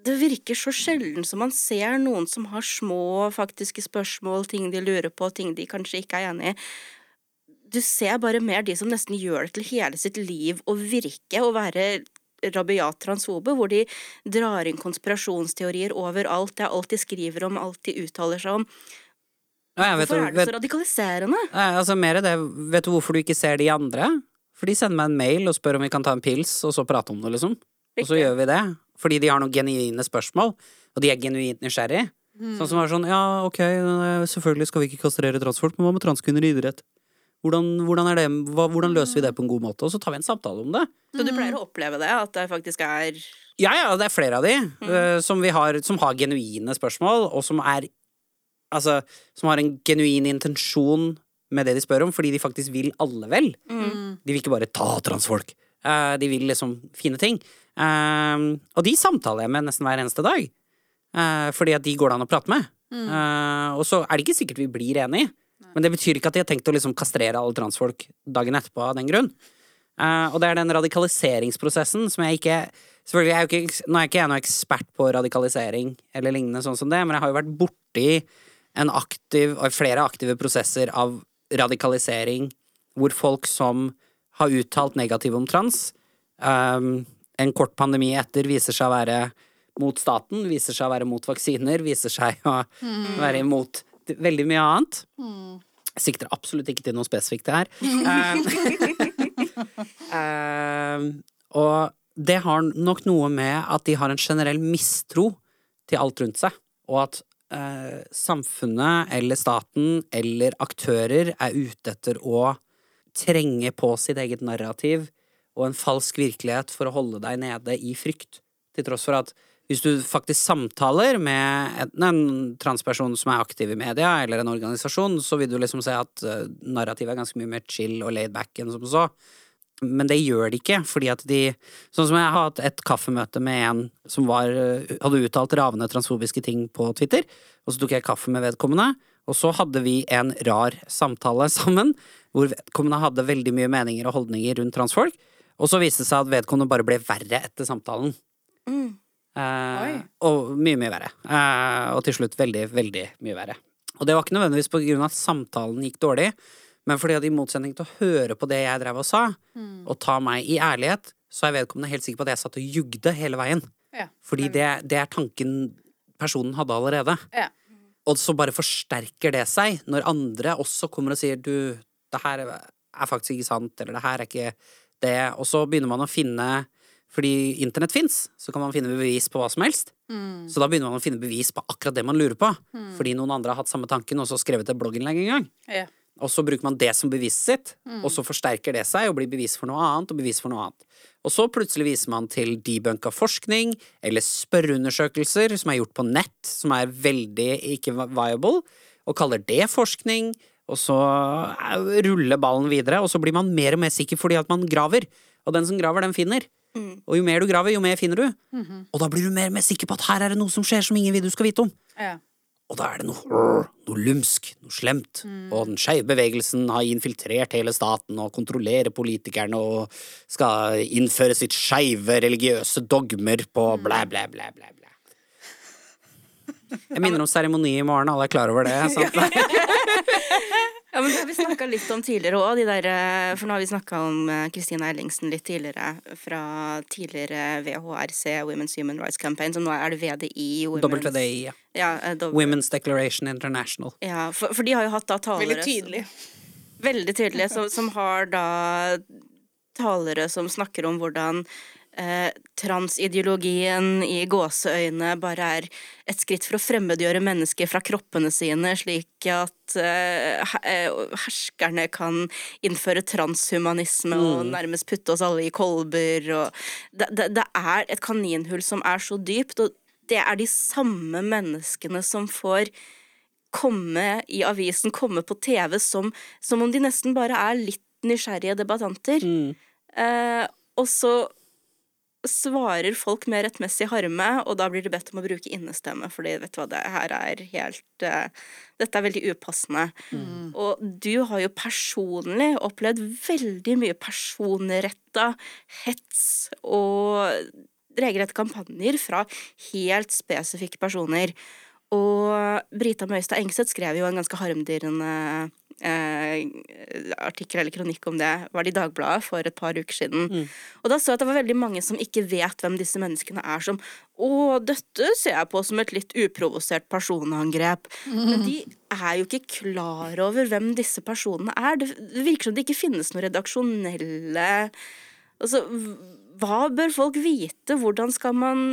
det virker så sjelden som man ser noen som har små faktiske spørsmål, ting de lurer på, ting de kanskje ikke er enig i. Du ser bare mer de som nesten gjør det til hele sitt liv å virke og være rabiat transfobe, hvor de drar inn konspirasjonsteorier overalt. Det er alt de skriver om, alt de uttaler seg om. Ja, vet, Hvorfor er det vet, så radikaliserende? Ja, altså mer det, vet du hvorfor du ikke ser de andre? For de sender meg en mail og spør om vi kan ta en pils, og så prate om det, liksom. Og så gjør vi det. Fordi de har noen genuine spørsmål, og de er genuint nysgjerrig. Sånn som er sånn, ja, ok, selvfølgelig skal vi ikke kastrere transfolk, men hva med transkvinner i idrett? Hvordan, hvordan, er det, hvordan løser vi det på en god måte? Og så tar vi en samtale om det. Så du pleier å oppleve det, at det faktisk er Ja, ja, det er flere av de eh, som, vi har, som har genuine spørsmål, og som er Altså, som har en genuin intensjon med det de spør om, fordi de faktisk vil alle vel. De vil ikke bare ta transfolk. Uh, de vil liksom fine ting. Uh, og de samtaler jeg med nesten hver eneste dag. Fordi at de går det an å prate med. Eh, og så er det ikke sikkert vi blir enige. Men det betyr ikke at de har tenkt å liksom kastrere alle transfolk dagen etterpå av den grunn. Uh, og det er den radikaliseringsprosessen som jeg ikke Selvfølgelig er jeg ikke, Nå er ikke jeg noen ekspert på radikalisering eller lignende sånn som det, men jeg har jo vært borti en aktiv, flere aktive prosesser av radikalisering hvor folk som har uttalt negativt om trans, um, en kort pandemi etter viser seg å være mot staten, viser seg å være mot vaksiner, viser seg å være imot veldig mye annet. Jeg sikter absolutt ikke til noe spesifikt her. Eh, eh, og det har nok noe med at de har en generell mistro til alt rundt seg, og at eh, samfunnet eller staten eller aktører er ute etter å trenge på sitt eget narrativ og en falsk virkelighet for å holde deg nede i frykt. Til tross for at hvis du faktisk samtaler med en, en transperson som er aktiv i media, eller en organisasjon, så vil du liksom se at eh, narrativet er ganske mye mer chill og laid back enn som så. Men det gjør de ikke, fordi at de Sånn som jeg har hatt et kaffemøte med en som var, eh, hadde uttalt ravende transfobiske ting på Twitter, og så tok jeg kaffe med vedkommende, og så hadde vi en rar samtale sammen, hvor vedkommende hadde veldig mye meninger og holdninger rundt transfolk, og så viste det seg at vedkommende bare ble verre etter samtalen. mm. Eh, og mye, mye verre. Eh, og til slutt veldig, veldig mye verre. Og det var ikke nødvendigvis på grunn av at samtalen gikk dårlig, men fordi at i motsetning til å høre på det jeg drev og sa, og ta meg i ærlighet, så er vedkommende helt sikker på at jeg satt og jugde hele veien. Ja. Fordi det, det er tanken personen hadde allerede. Ja. Og så bare forsterker det seg når andre også kommer og sier du, det her er faktisk ikke sant, eller det her er ikke det, og så begynner man å finne fordi internett fins, så kan man finne bevis på hva som helst. Så da begynner man å finne bevis på akkurat det man lurer på. Fordi noen andre har hatt samme tanken og så skrevet et blogginnlegg en gang. Ja. Og så bruker man det som beviset sitt, og så forsterker det seg og blir bevis for noe annet og bevis for noe annet. Og så plutselig viser man til debunka forskning eller spørreundersøkelser som er gjort på nett, som er veldig ikke viable, og kaller det forskning. Og så eh, ruller ballen videre, og så blir man mer og mer sikker fordi at man graver. Og den som graver, den finner. Og jo mer du graver, jo mer finner du. Og da blir du mer og mer sikker på at her er det noe som skjer som ingen vil du skal vite om. Ja. Og da er det noe, noe lumsk, noe slemt. Og den skeive bevegelsen har infiltrert hele staten og kontrollerer politikerne og skal innføre sitt skeive religiøse dogmer på blæ, blæ, blæ, blæ, blæ. Jeg minner om seremoni i morgen, alle er klar over det. Sant? Ja, men Det har vi snakka litt om tidligere òg. De for nå har vi snakka om Kristina Ellingsen litt tidligere. Fra tidligere VHRC, Women's Human Rights Campaign, som nå er det VDI. Women's, WDI, ja. ja Women's Declaration International. Ja, for, for, de har jo hatt da talere Veldig tydelig. Som, veldig tydelig, som, som har da talere som snakker om hvordan eh, transideologien i gåseøyne bare er et skritt for å fremmedgjøre mennesker fra kroppene sine, slik at eh, eh herskerne kan innføre transhumanisme mm. og nærmest putte oss alle i kolber. Det, det, det, er et kaninhull som er så dypt, og det er de samme menneskene som får komme i avisen, komme på TV, som, som om de nesten bare er litt nysgjerrige debattanter. Mm. Eh, og så svarer folk med rettmessig harme, og da blir det bedt om å bruke innestemme, fordi vet du hva, det her er helt uh, Dette er veldig upassende. Mm. Og du har jo personlig opplevd veldig mye personretta hets og regelrette kampanjer fra helt spesifikke personer. Og Brita Møystad Engseth skrev jo en ganske harmdirrende eh, artikkel eller kronikk om det var det i Dagbladet for et par uker siden. Mm. Og da så jeg at det var veldig mange som ikke vet hvem disse menneskene er, som Å, dette ser jeg på som et litt uprovosert personangrep. Mm. Men de er jo ikke klar over hvem disse personene er. Det virker som det ikke finnes noen redaksjonelle Altså, hva bør folk vite? Hvordan skal man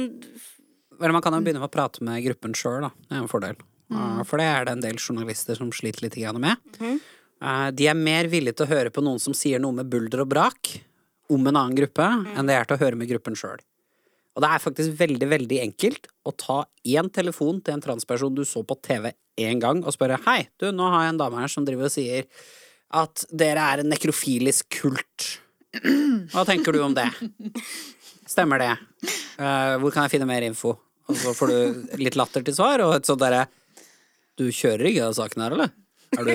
Vel, man kan jo begynne med å prate med gruppen sjøl, da. Det er en fordel. Mm. For det er det en del journalister som sliter litt med. Mm. De er mer villige til å høre på noen som sier noe med bulder og brak om en annen gruppe, mm. enn det er til å høre med gruppen sjøl. Og det er faktisk veldig, veldig enkelt å ta én telefon til en transperson du så på TV én gang, og spørre hei, du, nå har jeg en dame her som driver og sier at dere er en nekrofilisk kult. Hva tenker du om det? Stemmer det? Uh, hvor kan jeg finne mer info? Og så får du litt latter til svar, og et sånt derre du kjører ikke den saken her, eller? Er du,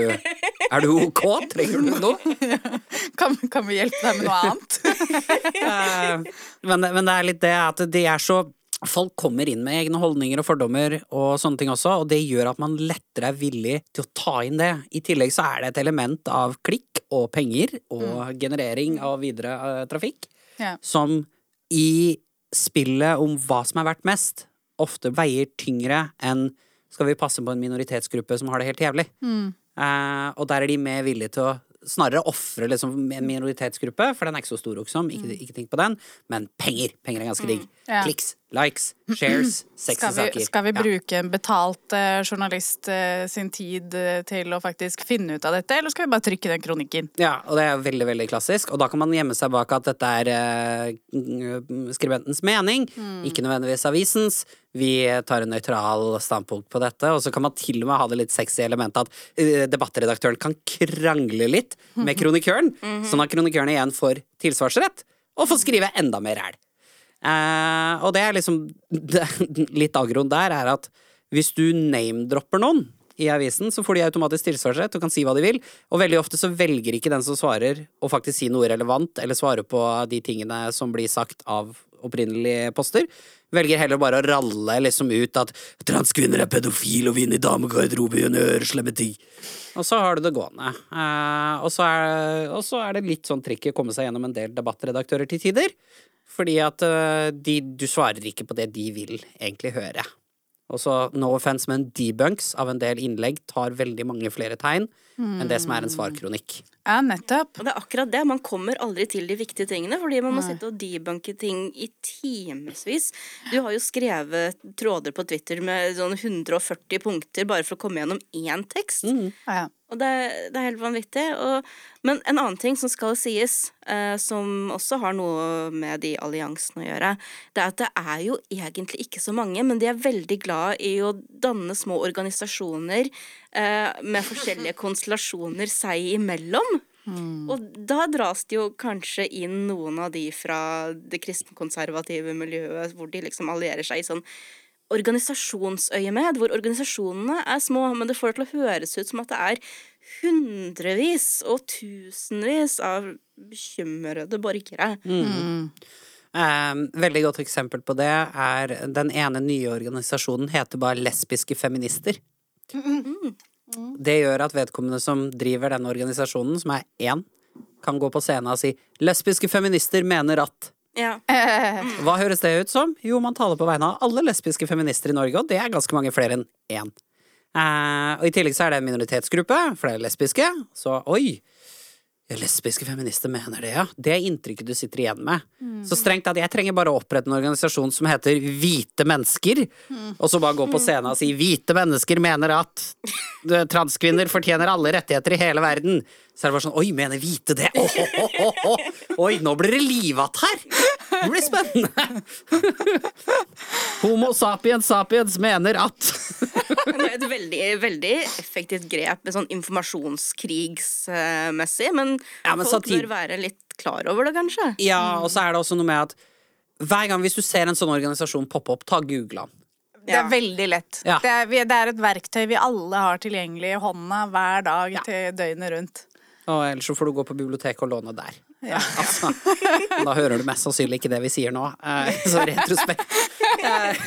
er du ok? Trenger du noe? Kan, kan, vi hjelpe deg med noe annet? Eh, men, men, det er litt det at de er så Folk kommer inn med egne holdninger og fordommer og sånne ting også, og det gjør at man lettere er villig til å ta inn det. I tillegg så er det et element av klikk og penger og mm. generering av videre uh, trafikk ja. som i spillet om hva som er verdt mest, ofte veier tyngre enn skal vi passe på en minoritetsgruppe som har det helt jævlig. Mm. Uh, og der er de mer villige til å snarere ofre liksom, en minoritetsgruppe, for den er ikke så stor, også, ikke, ikke tenk på den, men penger. Penger er ganske digg. Mm. Ja. Kliks, likes, shares, sexy saker. Skal vi bruke en betalt uh, journalist uh, sin tid uh, til å faktisk finne ut av dette, eller skal vi bare trykke den kronikken? Ja, og det er veldig, veldig klassisk, og da kan man gjemme seg bak at dette er skribentens mening, mm. ikke nødvendigvis avisens. Vi tar en nøytral standpunkt på dette, og så kan man til og med ha det litt sexy elementet at debattredaktøren kan krangle litt med kronikøren, mm -hmm. sånn at kronikøren igjen får tilsvarsrett, og får skrive enda mer ræl. Uh, og det er liksom det, Litt agroen der er at hvis du name-dropper noen i avisen, så får de automatisk tilsvarsrett og kan si hva de vil. Og veldig ofte så velger ikke den som svarer, å faktisk si noe relevant eller svare på de tingene som blir sagt av opprinnelige poster. Velger heller bare å ralle liksom ut at transkvinner er pedofile og vinner i damegarderobe og ting. Og så har du det gående. Uh, og, så er, og, så er, det litt sånn trikk å komme seg gjennom en del debattredaktører til tider. Fordi at uh, de, du svarer ikke på det de vil egentlig høre. Og så no offense, men debunks av en del innlegg tar veldig mange flere tegn mm. enn det som er en svarkronikk. Ja, nettopp. Og det er akkurat det. Man kommer aldri til de viktige tingene, fordi man må Nei. sitte og debunke ting i timevis. Du har jo skrevet tråder på Twitter med sånn 140 punkter bare for å komme gjennom én tekst. Mm. Ja, ja. Og det, det, er helt vanvittig. Og, men en annen ting som skal sies, eh, som også har noe med de alliansene å gjøre, det er at det er jo egentlig ikke så mange, men de er veldig glad i å danne små organisasjoner eh, med forskjellige konstellasjoner seg imellom. Mm. Og da dras det jo kanskje inn noen av de fra det kristenkonservative miljøet, hvor de liksom allierer seg i sånn organisasjonsøyemed, hvor organisasjonene er små, men det får det til å høres ut som at det er hundrevis og tusenvis av bekymrede borgere. Mm. Um, veldig godt eksempel på det er den ene nye organisasjonen heter bare Lesbiske feminister. Mm. Det gjør at vedkommende som driver denne organisasjonen, som er én, kan gå på scenen og si 'lesbiske feminister mener at' Ja. Hva høres det ut som? Jo, man taler på vegne av alle lesbiske feminister i Norge, og det er ganske mange flere enn én. Eh, og i tillegg så er det en minoritetsgruppe, flere er lesbiske, så oi. Lesbiske feminister mener det, ja. Det er inntrykket du sitter igjen med. Så strengt at jeg trenger bare å opprette en organisasjon som heter Hvite mennesker, og så bare gå på scenen og si 'Hvite mennesker mener at transkvinner fortjener alle rettigheter i hele verden'. Så er det bare sånn Oi, mener hvite det? Oh, oh, oh. Oi, nå blir det livatt her! Det blir spennende. Homo sapiens sapiens mener at Det er et veldig, veldig effektivt grep med sånn informasjonskrigsmessig, men, Ja, men folk bør være litt klar over det, kanskje. Ja, og så er det også noe med at hver gang hvis du ser en sånn organisasjon poppe opp, ta google den. Det er veldig lett. Ja. Det, er, vi- det er et verktøy vi alle har tilgjengelig i hånda hver dag Ja. til døgnet rundt. Og ellers så får du gå på biblioteket og låne der. Ja. Altså, da hører du mest sannsynlig ikke det vi sier nå. Eh, så retrospekt. Eh,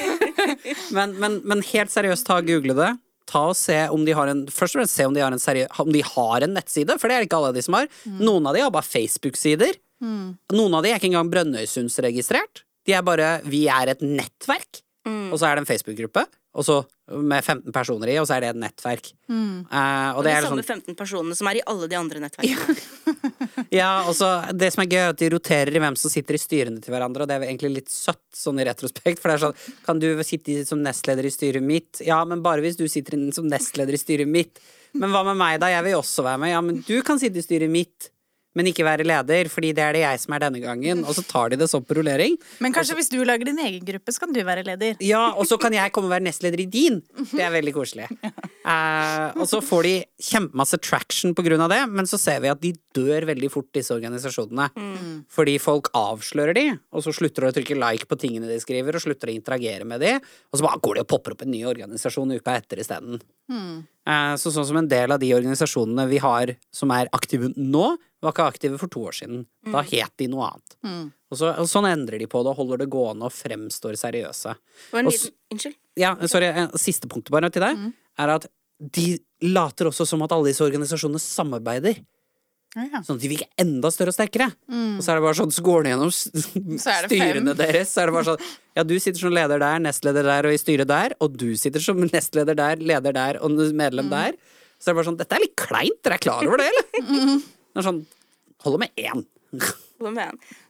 men, men, men helt seriøst, ta og google det. Ta og se om de har en Først og fremst se om de har en, serie, om de har en nettside, for det er det ikke alle de som har. Noen av de har bare Facebook-sider. Noen av de er ikke engang Brønnøysundsregistrert. De er bare Vi er et nettverk. Og så er det en Facebook-gruppe, og så med 15 personer i, og så er det et nettverk. Mm. Uh, Og det de er samme sånn 15 personene som er i alle de andre nettverkene. Ja, og så Det som er gøy, er at de roterer i hvem som sitter i styrene til hverandre, og det er egentlig litt søtt, sånn i retrospekt. For det er sånn Kan du sitte som nestleder i styret mitt? Ja, men bare hvis du sitter som nestleder i styret mitt. Men hva med meg, da? Jeg vil også være med. Ja, men du kan sitte i styret mitt. Men ikke være leder, fordi det er det jeg som er denne gangen. Og så tar de det som på rullering. Men kanskje hvis du lager din egen gruppe, så kan du være leder. Ja, og så kan jeg komme og være nestleder i din. Det er veldig koselig. Eh, og så får de kjempemasse traction på grunn av det, men så ser vi at de dør veldig fort, disse organisasjonene. Fordi folk avslører de, og så slutter de å trykke like på tingene de skriver, og slutter å interagere med de, og så bare går de og popper opp en ny organisasjon uka etter isteden. Eh, så sånn som en del av de organisasjonene vi har som er aktive nå, var ikke aktive for to år siden. Da het de noe annet. Og, så, og sånn endrer de på det og holder det gående og fremstår seriøse. Og en liten, unnskyld. Ja, sorry, eh, siste punktet bare til deg, er at de later også som at alle disse organisasjonene samarbeider. Ja. Sånn at de virker enda større og sterkere. Og så er det bare sånn, så går de gjennom styrene deres. Så er det bare sånn Ja, du sitter som leder der, nestleder der og i styret der, og du sitter som nestleder der, leder der og medlem der. Så er det bare sånn Dette er litt kleint, dere er klar over det, eller? Det er sånn Holder med én.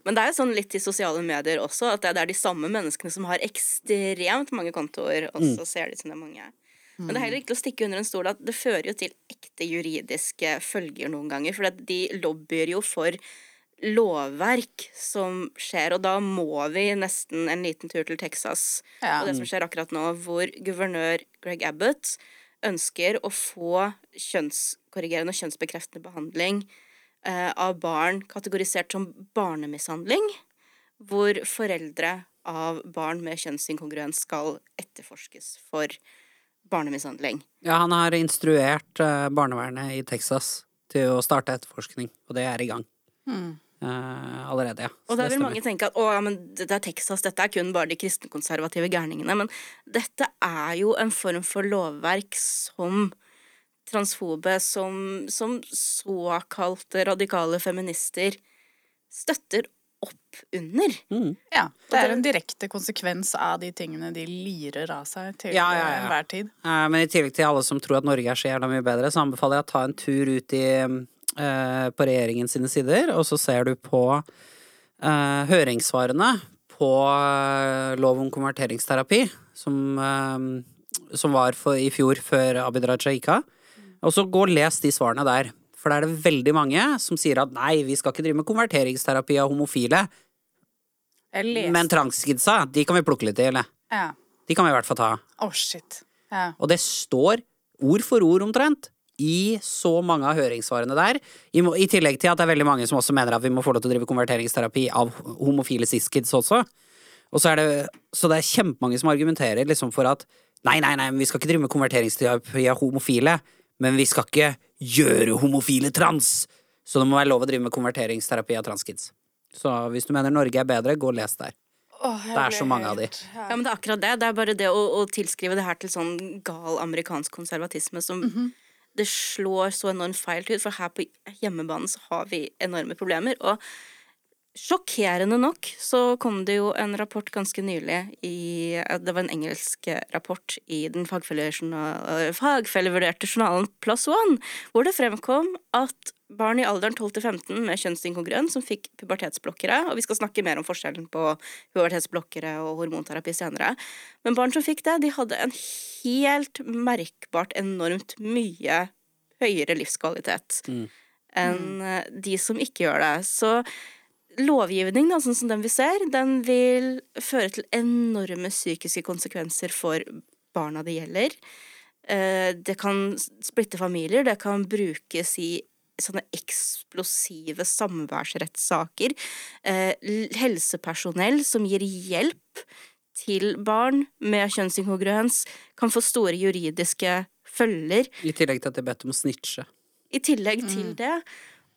Men det er jo sånn litt i sosiale medier også, at det er de samme menneskene som har ekstremt mange kontoer, og så ser de som det er mange. Men det er heller ikke til å stikke under en stol at det fører jo til ekte juridiske følger noen ganger, for de lobbyer jo for lovverk som skjer, og da må vi nesten en liten tur til Texas. Ja. Og det som skjer akkurat nå, hvor guvernør Greg Abbott ønsker å få kjønnskorrigerende og kjønnsbekreftende behandling eh, av barn kategorisert som barnemishandling, hvor foreldre av barn med kjønnsinkongruens skal etterforskes for barnemishandling. Ja, han har instruert eh, barnevernet i Texas til å starte etterforskning, og det er i gang. Eh, allerede, ja. Så Og da vil mange tenke at å, ja, men det det er Texas, dette er kun bare de kristenkonservative gærningene. Men dette er jo en form for lovverk som transfobe, som, som såkalte radikale feminister støtter opp under. Ja, det er en direkte konsekvens av de tingene de lirer av seg til Ja, ja, ja. enhver tid. Eh, Men i tillegg til alle som tror at Norge er så jævla mye bedre, så anbefaler jeg å ta en tur ut i, uh, på regjeringen sine sider, og så ser du på uh, høringssvarene på uh, lov om konverteringsterapi, som, som var for, i fjor, før Abid Raja gikk av. Og så gå og les de svarene der. For da er det veldig mange som sier at nei, vi skal ikke drive med konverteringsterapi av homofile, men transkidsa, de kan vi plukke litt i, eller? Ja. De kan vi i hvert fall ta. Oh, shit. Ja. Og det står ord for ord omtrent i så mange av høringssvarene der. I, I tillegg til at det er veldig mange som også mener at vi må få lov til å drive konverteringsterapi av homofile cis-kids også. Og så er det, så det er kjempemange som argumenterer liksom for at nei, nei, nei, men vi skal ikke drive med konverteringsterapi av homofile, men vi skal ikke gjøre homofile trans. Så det må være lov å drive med konverteringsterapi av transkids. Så hvis du mener Norge er bedre, gå og les der. Det er så mange av de. Ja, men det er akkurat det. Det er bare det å, å tilskrive det her til sånn gal amerikansk konservatisme som det slår så enormt feil ut, for her på hjemmebanen så har vi enorme problemer. Og Sjokkerende nok så kom det jo en rapport ganske nylig i Det var en engelsk rapport i den fagfellevurderte journalen Plus One, hvor det fremkom at barn i alderen 12 til 15 med kjønnsinkongruens som fikk pubertetsblokkere, og vi skal snakke mer om forskjellen på pubertetsblokkere og hormonterapi senere, men barn som fikk det, de hadde en helt merkbart enormt mye høyere livskvalitet mm. enn de som ikke gjør det. Så lovgivning, da, sånn som den vi ser, den vil føre til enorme psykiske konsekvenser for barna det gjelder. Eh, det kan splitte familier, det kan brukes i sånne eksplosive samværsrettssaker. Eh, helsepersonell som gir hjelp til barn med kjønnsinkongruens, kan få store juridiske følger. I tillegg til at de er bedt om å snitche. I tillegg til mm. det.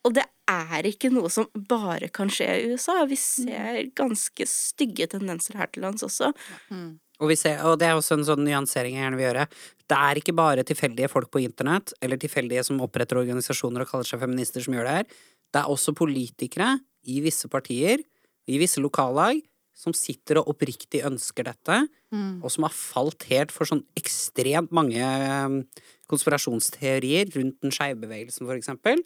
Og det er ikke noe som bare kan skje i USA. Vi ser ganske stygge tendenser her til lands også. Mm. Og, ser, og, det er også en sånn nyansering jeg gjerne vil gjøre. Det er ikke bare tilfeldige folk på internett, eller tilfeldige som oppretter organisasjoner og kaller seg feminister, som gjør det her. Det er også politikere i visse partier, i visse lokallag, som sitter og oppriktig ønsker dette, mm. og som har falt helt for sånn ekstremt mange um, konspirasjonsteorier rundt den skeive bevegelsen, for eksempel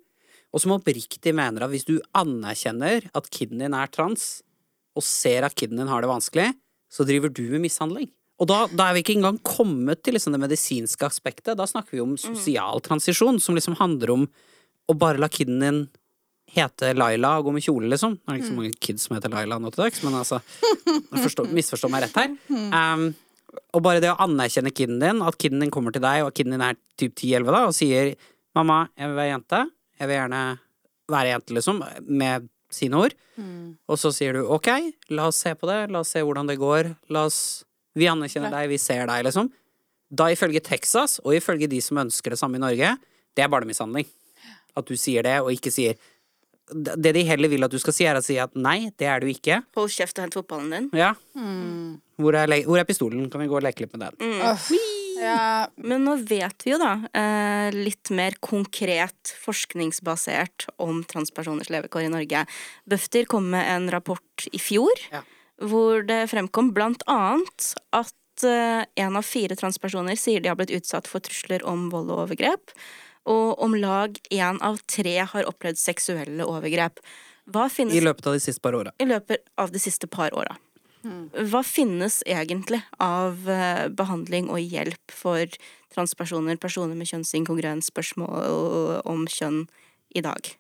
og som oppriktig mener at hvis du anerkjenner at kiden din er trans, og ser at kiden din har det vanskelig, så driver du med mishandling. Og da, da er vi ikke engang kommet til liksom det medisinske aspektet. Da snakker vi om mm. sosial transisjon, som liksom handler om å bare la kiden din hete Laila og gå med kjole, liksom. Det er ikke så mm. mange kids som heter Laila nå til dags, men altså Misforstå meg rett her. Um, og bare det å anerkjenne kiden din, at kiden din kommer til deg, og kiden din er typ 10-11 da, og sier 'mamma, jeg vil være jente', jeg vil gjerne være jente, liksom, med sine ord. Mm. Og så sier du ok, la oss se på det, la oss se hvordan det går, la oss Vi anerkjenner deg, vi ser deg, liksom. Da ifølge Texas, og ifølge de som ønsker det samme i Norge, det er barnemishandling. At du sier det, og ikke sier det de heller vil at du skal si, er å si at nei, det er du ikke. Hold kjeft og hent fotballen din. Ja. Mm. Hvor, er, hvor, er, pistolen? Kan vi gå og leke litt med den? Mm. Ja, men nå vet vi jo da eh, litt mer konkret forskningsbasert om transpersoners levekår i Norge. Bufdir kom med en rapport i fjor ja. hvor det fremkom blant annet at én en av fire transpersoner sier de har blitt utsatt for trusler om vold og overgrep. Og om lag én av tre har opplevd seksuelle overgrep. I løpet av de siste par åra. I løpet av de siste par åra. Hva finnes egentlig av eh, behandling og hjelp for transpersoner, personer med kjønnsinkongruens, spørsmål om kjønn i dag?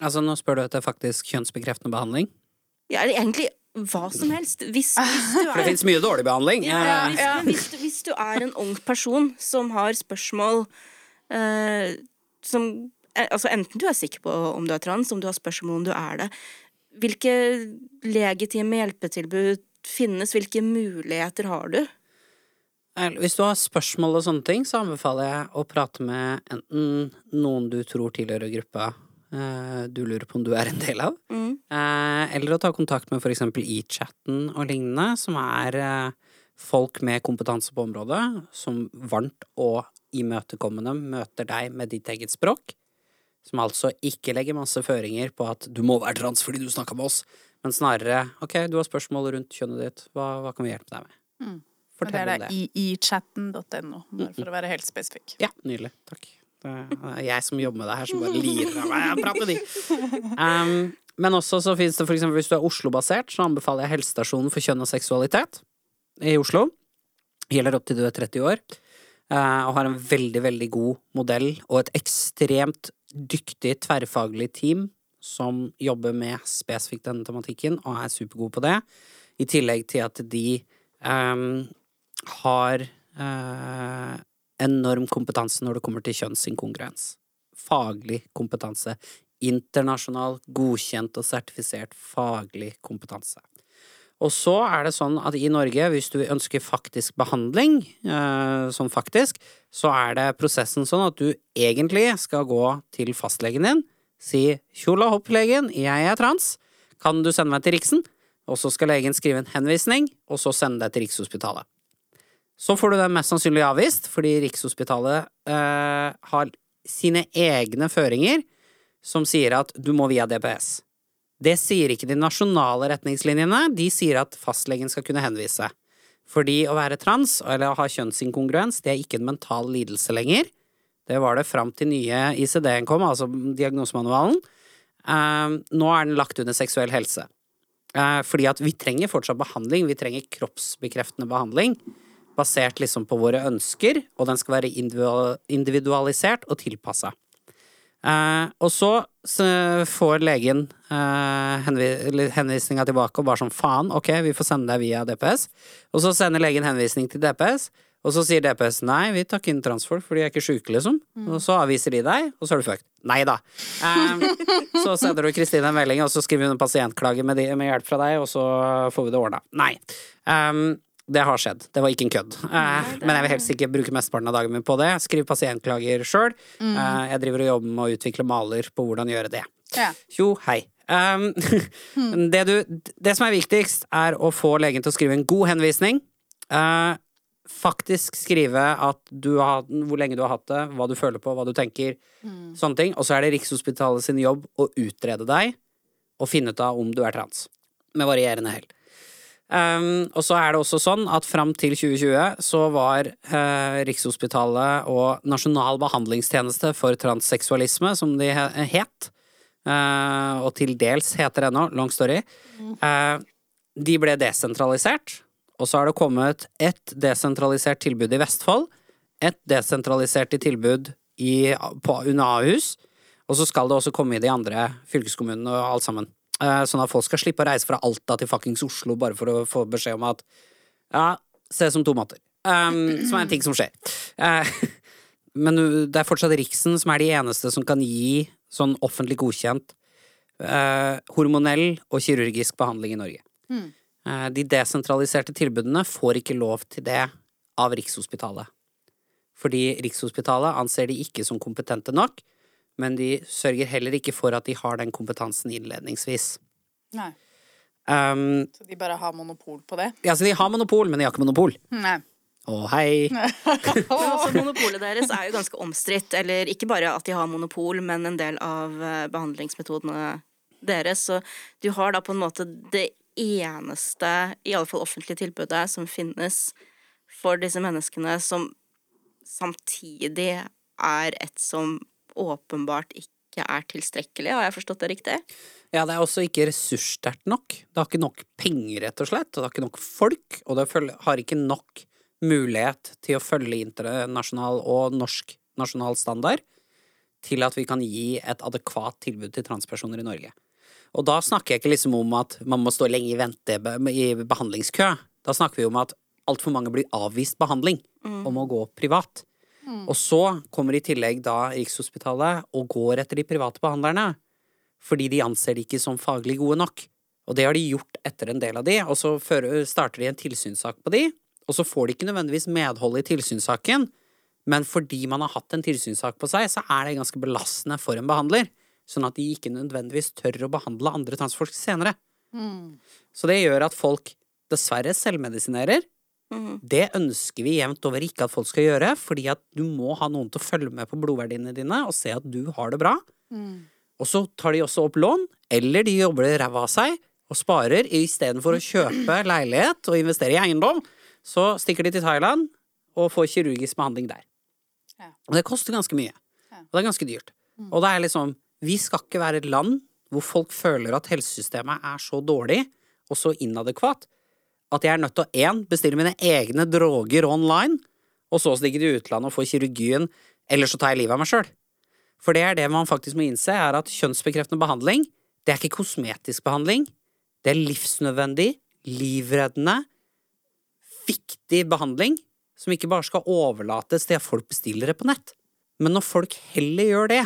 Altså, nå spør du etter faktisk kjønnsbekreftende behandling? Ja, egentlig hva som helst. Hvis, hvis du er For det fins mye dårlig behandling. Ja, hvis, ja. Hvis, hvis, du er en ung person som har spørsmål eh, som eh, Altså enten du er sikker på om du er trans, om du har spørsmål om du er det. Hvilke legitime hjelpetilbud finnes? Hvilke muligheter har du? Hvis du har spørsmål og sånne ting, så anbefaler jeg å prate med enten noen du tror tilhører gruppa eh, du lurer på om du er en del av, mm. Eh, eller å ta kontakt med for eksempel e-chatten og lignende, som er eh, folk med kompetanse på området, som varmt og imøtekommende møter deg med ditt eget språk. Som altså ikke legger masse føringer på at du må være trans fordi du snakka med oss, men snarere ok, du har spørsmål rundt kjønnet ditt, hva, hva kan vi hjelpe deg med? Mm. Fortell om det. Det er ichatten.no, for å være helt spesifikk. Ja, nydelig. Takk. Det er jeg som jobber med det her, som bare lirer av meg. Jeg prater med de. Um, men også så finnes det eksempel hvis du er Oslo-basert, så anbefaler jeg Helsestasjonen for kjønn og seksualitet i Oslo. Gjelder opp til du er 30 år. Uh, og har en veldig, veldig god modell og et ekstremt dyktig tverrfaglig team som jobber med spesifikt denne tematikken, og er supergode på det. I tillegg til at de um, har uh, enorm kompetanse når det kommer til kjønnsinkongruens. Faglig kompetanse. Internasjonal, godkjent og sertifisert faglig kompetanse. Og så er det sånn at i Norge, hvis du ønsker faktisk behandling, eh, som faktisk, så er det prosessen sånn at du egentlig skal gå til fastlegen din Si tjola hopp, legen, jeg er trans, kan du sende meg til Riksen? Og så skal legen skrive en henvisning, og så sende deg til Rikshospitalet. Så får du den mest sannsynlig avvist, fordi Rikshospitalet eh, har sine egne føringer som sier at du må via DPS. Det sier ikke de nasjonale retningslinjene, de sier at fastlegen skal kunne henvise. Fordi å være trans, eller å ha kjønnsinkongruens, det er ikke en mental lidelse lenger. Det var det fram til nye ICD-en kom, altså diagnosemanualen. Eh, nå er den lagt under seksuell helse. Eh, fordi at vi trenger fortsatt behandling, vi trenger kroppsbekreftende behandling. Basert liksom på våre ønsker, og den skal være individualisert og tilpassa. Eh, og så, så, får legen eh, henvisninga tilbake og bare sånn faen, ok, vi får sende deg via DPS. Og så sender legen henvisning til DPS, og så sier DPS nei, vi tar ikke inn transfolk, for de er ikke sjuke, liksom. Mm. Og så avviser de deg, og så er du fucked. Nei da. Eh, så sender du Kristine en melding, og så skriver hun en pasientklage med, de, med, hjelp fra deg, og så får vi det ordna. Nei. Um, det har skjedd. Det var ikke en kødd. Uh, men jeg vil helst ikke bruke mesteparten av dagen min på det. Skriv pasientklager sjøl. Mm. Uh, jeg driver og jobber med å utvikle maler på hvordan gjøre det. Ja. Jo, hei. Um, det, du, det, som er viktigst, er å få legen til å skrive en god henvisning. Uh, faktisk skrive at du har, hvor lenge du har hatt det, hva du føler på, hva du tenker, mm. sånne ting. Og så er det Rikshospitalet sin jobb å utrede deg og finne ut av om du er trans. Med varierende hell. Um, og så er det også sånn at fram til 2020 så var uh, Rikshospitalet og Nasjonal behandlingstjeneste for transseksualisme, som de het, uh, og til dels heter ennå, long story, uh, de ble desentralisert. Og så har det kommet ett desentralisert tilbud i Vestfold, et desentralisert tilbud i, på, under Ahus, og så skal det også komme i de andre fylkeskommunene og alt sammen. Eh, sånn at folk skal slippe å reise fra Alta til fuckings Oslo bare for å få beskjed om at ja, se som tomater. Um, som er en ting som skjer. Uh, men det er fortsatt Riksen som er de eneste som kan gi sånn offentlig godkjent uh, hormonell og kirurgisk behandling i Norge. Mm. Uh, de desentraliserte tilbudene får ikke lov til det av Rikshospitalet. Fordi Rikshospitalet anser de ikke som kompetente nok men de sørger heller ikke for at de har den kompetansen innledningsvis. Nei. Um, så de bare har monopol på det? Ja, så de har monopol, men de har ikke monopol. Nei. Å, hei! altså, monopolet deres er jo ganske omstridt. Eller ikke bare at de har monopol, men en del av eh, behandlingsmetodene deres. Så du har da på en måte det eneste, i alle fall offentlige tilbudet, som finnes for disse menneskene, som samtidig er et som åpenbart ikke er tilstrekkelig. Har jeg forstått det riktig? Ja, det er også ikke ressurssterkt nok. Det har ikke nok penger, rett og slett. Og det har ikke nok folk, og det har ikke nok mulighet til å følge internasjonal og norsk nasjonal standard til at vi kan gi et adekvat tilbud til transpersoner i Norge. Og da snakker jeg ikke liksom om at man må stå lenge i vente i behandlingskø. Da snakker vi om at altfor mange blir avvist behandling mm. og må gå privat. Mm. Og så kommer i tillegg da Rikshospitalet og går etter de private behandlerne. Fordi de anser de ikke som faglig gode nok. Og det har de gjort etter en del av de, og så starter de en tilsynssak på de. Og så får de ikke nødvendigvis medhold i tilsynssaken, men fordi man har hatt en tilsynssak på seg, så er det ganske belastende for en behandler. Sånn at de ikke nødvendigvis tør å behandle andre transfolk senere. Mm. Så det gjør at folk dessverre selvmedisinerer, Mm. Det ønsker vi jevnt over ikke at folk skal gjøre, fordi at du må ha noen til å følge med på blodverdiene dine og se at du har det bra. Mm. Og så tar de også opp lån, eller de jobber ræva av seg og sparer istedenfor å kjøpe leilighet og investere i eiendom. Så stikker de til Thailand og får kirurgisk behandling der. Ja. Og det koster ganske mye. Ja. Og det er ganske dyrt. Mm. Og det er liksom Vi skal ikke være et land hvor folk føler at helsesystemet er så dårlig og så inadekvat at jeg er nødt til å én, bestille mine egne droger online, og så stikke til utlandet og få kirurgien, eller så tar jeg livet av meg sjøl. For det er det man faktisk må innse, er at kjønnsbekreftende behandling, det er ikke kosmetisk behandling. Det er livsnødvendig, livreddende, viktig behandling som ikke bare skal overlates til at folk bestiller det på nett. Men når folk heller gjør det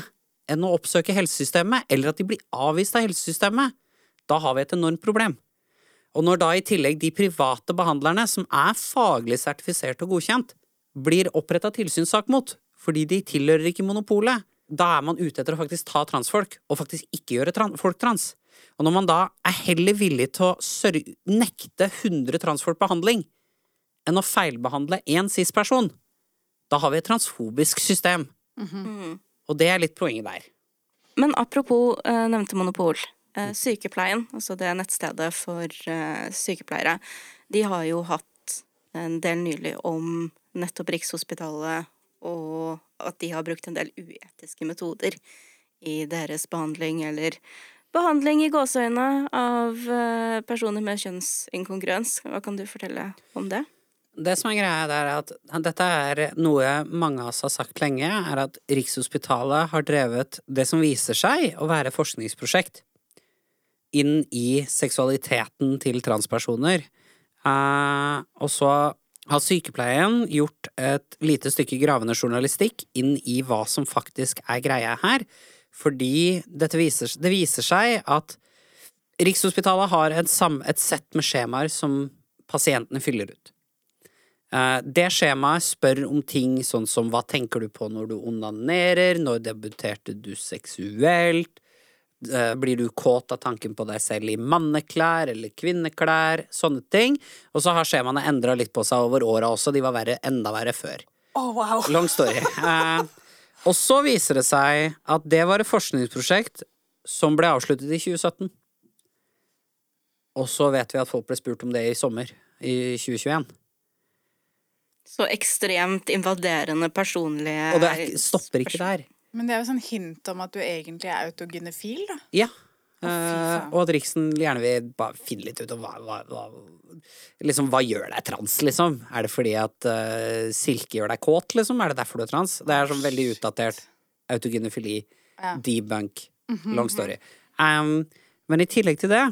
enn å oppsøke helsesystemet, eller at de blir avvist av helsesystemet, da har vi et enormt problem. Og når da i tillegg de private behandlerne, som er faglig sertifisert og godkjent, blir oppretta tilsynssak mot fordi de tilhører ikke monopolet, da er man ute etter å faktisk ta transfolk, og faktisk ikke gjøre trans folk trans. Og når man da er heller villig til å nekte 100 transfolk behandling enn å feilbehandle én cis-person, da har vi et transfobisk system. Mm -hmm. Og det er litt poenget der. Men apropos eh, nevnte monopol. Eh, sykepleien, altså det nettstedet for eh, sykepleiere, de har jo hatt en del nylig om nettopp Rikshospitalet, og at de har brukt en del uetiske metoder i deres behandling, eller behandling i gåseøyne av eh, personer med kjønnsinkongruens. Hva kan du fortelle om det? Det som er greia der, er at dette er noe mange av oss har sagt lenge, er at Rikshospitalet har drevet det som viser seg å være forskningsprosjekt inn i seksualiteten til transpersoner. Eh, og så har sykepleien gjort et lite stykke gravende journalistikk inn i hva som faktisk er greia her. Fordi viser, det viser seg at Rikshospitalet har et, et sett med skjemaer som pasientene fyller ut. Eh, Det skjemaet spør om ting sånn som hva tenker du på når du onanerer, når debuterte du seksuelt, blir du kåt av tanken på deg selv i manneklær eller kvinneklær, sånne ting. Og så har skjemaene endra litt på seg over åra også, de var verre, enda verre før. Oh, wow. Long story. Eh, og så viser det seg at det var et forskningsprosjekt som ble avsluttet i 2017. Og så vet vi at folk ble spurt om det i sommer, i 2021. Så ekstremt invaderende personlige Og det er, stopper ikke der. Men det er jo sånn hint om at du egentlig er autogenefil, da. Ja. fy Eh, og at Riksen gjerne vil bare finne litt ut av hva, hva, hva Liksom, hva gjør deg trans, liksom? Er det fordi at uh, silke gjør deg kåt, liksom? Er det derfor du er trans? Det er sånn veldig utdatert autogenefili, Ja. debunk, long story. Um, men i tillegg til det,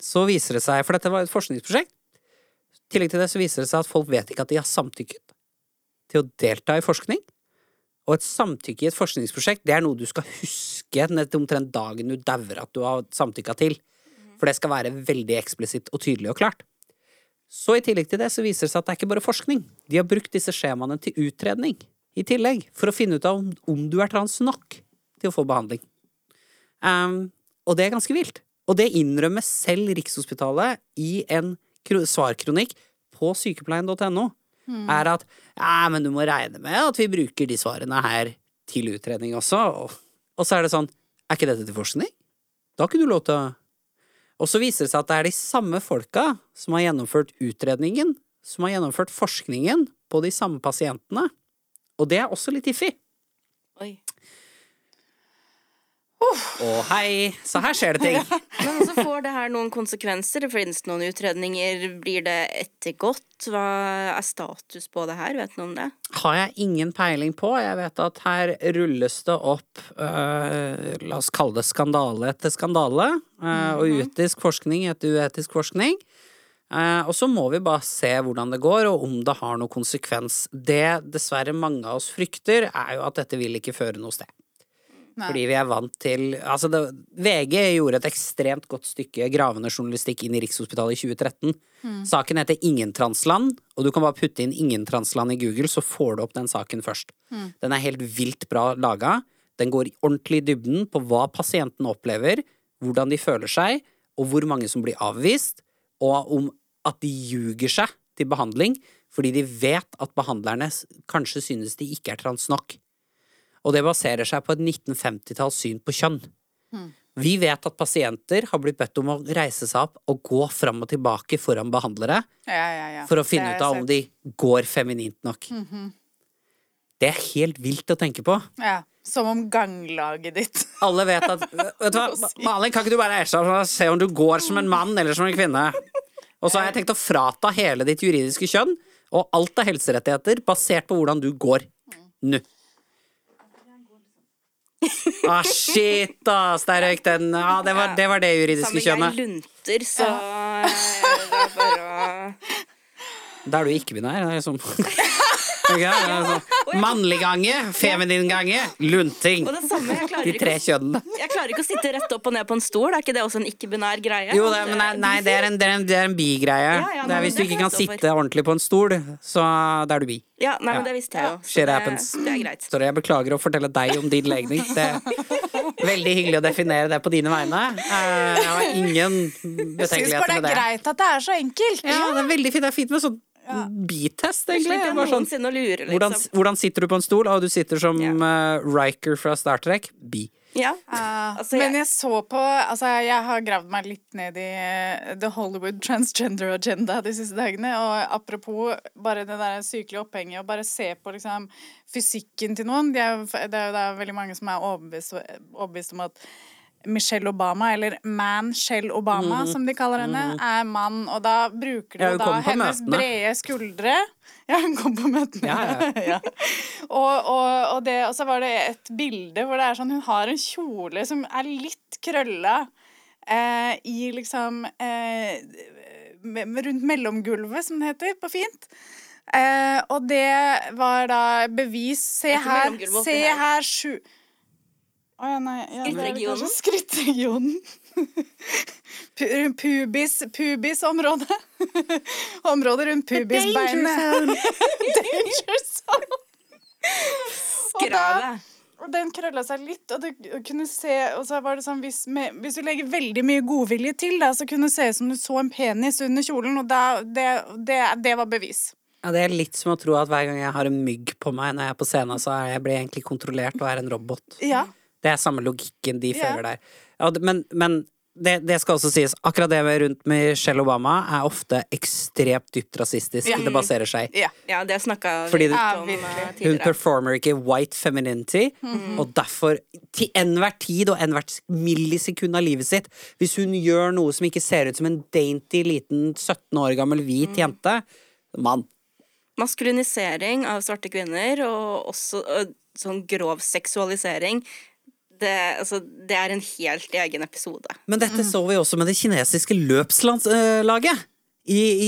så viser det seg For dette var et forskningsprosjekt. I tillegg til det så viser det seg at folk vet ikke at de har samtykket til å delta i forskning. Og et samtykke i et forskningsprosjekt, det er noe du skal huske omtrent dagen du dauer at du har samtykka til. For det skal være veldig eksplisitt og tydelig og klart. Så i tillegg til det så viser det seg at det er ikke bare forskning. De har brukt disse skjemaene til utredning i tillegg, for å finne ut av om, om du er trans nok til å få behandling. Um, og det er ganske vilt. Og det innrømmer selv Rikshospitalet i en svarkronikk på sykepleien.no. Er at ja, men du må regne med at vi bruker de svarene her til utredning også. Og, og så er det sånn Er ikke dette til forskning? Da har ikke du lov til å Og så viser det seg at det er de samme folka som har gjennomført utredningen, som har gjennomført forskningen på de samme pasientene. Og det er også litt iffy. Oi. Å hei, så her skjer det ting. Men også får det her noen konsekvenser? Finnes det noen utredninger? Blir det ettergått? Hva er status på det her? Vet du noe om det? har jeg ingen peiling på. Jeg vet at her rulles det opp uh, La oss kalle det skandale etter skandale. øh, Og uetisk forskning etter uetisk forskning. Uh, og så må vi bare se hvordan det går, og om det har noen konsekvens. Det dessverre mange av oss frykter, er jo at dette vil ikke føre noe sted. Nei. Fordi vi er vant til Altså, det, VG gjorde et ekstremt godt stykke gravende journalistikk inn i Rikshospitalet i 2013. Saken heter Ingentransland, og du kan bare putte inn Ingentransland i Google, så får du opp den saken først. Den er helt vilt bra laga. Den går ordentlig i dybden på hva pasienten opplever, hvordan de føler seg, og hvor mange som blir avvist, og om at de ljuger seg til behandling fordi de vet at behandlerne kanskje synes de ikke er trans nok. Og det baserer seg på et 1950-talls syn på kjønn. Vi vet at pasienter har blitt bedt om å reise seg opp og gå fram og tilbake foran behandlere Ja, ja, ja. for å finne ut av om de går feminint nok. Det er helt vilt å tenke på. Ja. Som om ganglaget ditt Alle vet at Vet du hva, Malin, kan ikke du bare reise deg opp og se om du går som en mann eller som en kvinne? Og så har jeg tenkt å frata hele ditt juridiske kjønn og alt av helserettigheter basert på hvordan du går nå. Ah, shit, ass! Der røyk den. Ja, det var det, var det juridiske Samme jeg lunter, så ja. det er bare å Da er du ikke-binær. Det er liksom Ok, det er sånn Mannlig gange, feminin gange, lunting. Og det samme, jeg De tre kjønnene. jeg klarer ikke å sitte rett opp og ned på en stol. Er ikke det også en ikke-binær greie? Jo, det, men nei, nei det, er en, det, er en, det en bigreie. Ja, ja, det er hvis du ikke kan sitte ordentlig på en stol, så da er du bi. Ja, nei, men det visste jeg jo. så Shit det, happens. det er greit. Sorry, jeg beklager å fortelle deg om din legning. Det er veldig hyggelig å definere det på dine vegne. Eh, Jeg har ingen betenkeligheter Jeg syns bare det er greit at det er så enkelt. Ja, det er veldig fint. Det er fint med sånn bitest, Slik egentlig. er Bare sånn, noensinne å lure, liksom. hvordan, hvordan sitter du på en stol? Og du sitter som Ja. uh, Riker fra Star Trek. Bi. Ja. Uh, Altså, men jeg- jeg så på Altså, jeg har gravd meg litt ned i uh, The Hollywood Transgender Agenda de siste dagene. Og apropos bare det der sykelige opphenget, og bare se på liksom fysikken til noen. De er, det er jo veldig mange som er overbevist, overbevist om at Michelle Obama, eller Man-Shell Obama, som de kaller henne, er mann. Og da bruker de Ja, da hennes møtene. brede skuldre. Ja, hun kom på møtene. Ja, ja. Og, og, og, det, og så var det et bilde hvor det er sånn Hun har en kjole som er litt krølla eh, i liksom eh, Rundt mellomgulvet, som det heter på fint. Eh, og det var da bevis Se her, se her sju Å ja, nei. Ja, det er Skrittregionen? Skrittregionen. Pubis, pubisområdet. Området rundt pubisbeinet. Danger zone. Skravet. og den krølla seg litt, og du kunne se Og så var det sånn hvis, med, hvis du legger veldig mye godvilje til, da, så kunne det se ut som du så en penis under kjolen, og da, det, det, det var bevis. Ja, det er litt som å tro at hver gang jeg har en mygg på meg når jeg er på scenen, så er jeg blir jeg egentlig kontrollert og er en robot. Ja. Det er samme logikken de Ja. føler der. Men men det, det skal også sies, akkurat det med rundt Michelle Obama er ofte ekstremt dypt rasistisk. Yeah. Det baserer seg yeah. Ja, det snakka vi det- om eh. Hun performer ikke white femininity, og derfor, til enhver tid og enhvert millisekund av livet sitt, hvis hun gjør noe som ikke ser ut som en dainty liten 17 år gammel hvit jente Mann. Maskulinisering av svarte kvinner, og også og sånn grov seksualisering. Det, altså, det er en helt egen episode. Men dette så vi også med det kinesiske løpslaget. I, i,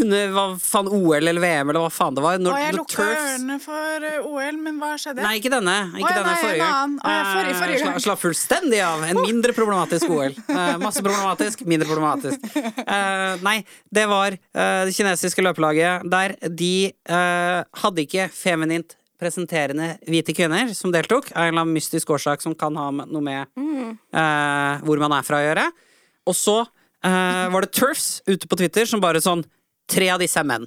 under, hva faen, OL eller VM eller hva faen det var. Når, Og jeg lukka ørene for eh, OL, men hva skjedde? Nei, ikke denne. Ikke Åh, denne nei, forrige en gang. Forrige- forrige Eh, gang. Sla, slapp fullstendig av. En mindre problematisk OL. Uh, masse problematisk, mindre problematisk. Uh, nei, det var uh, det kinesiske løpelaget der de eh, hadde ikke feminint presenterende hvite kvinner som deltok, av en eller annen mystisk årsak som kan ha noe med eh, hvor man er fra å gjøre. Og så eh, var det Turfs ute på Twitter som bare sånn Tre av disse er menn.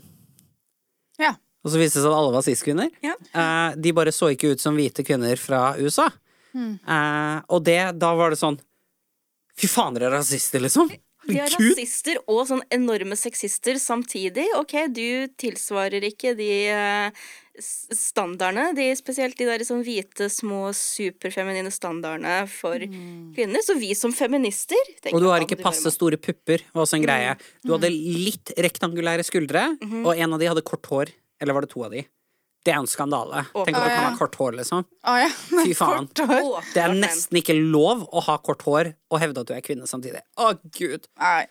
Ja. Og så viste det seg at alle var cis-kvinner. Ja. Eh, de bare så ikke ut som hvite kvinner fra USA. Eh, og det, da var det sånn Fy faen, dere er rasister, liksom! De er rasister og sånn enorme sexister samtidig. Ok, du tilsvarer ikke de eh, standardene, de, spesielt de der sånn hvite, små, superfeminine standardene for kvinner. Så vi som feminister Og du har ikke passe store pupper, var også en greie. Du hadde litt rektangulære skuldre, og en av de hadde kort hår. Eller var det to av de? Det er en skandale. Tenk at du kan ha kort hår, liksom. Å ja. Fy faen. Kort hår. Det er nesten ikke lov å ha kort hår og hevde at du er kvinne samtidig. Å, gud! Nei.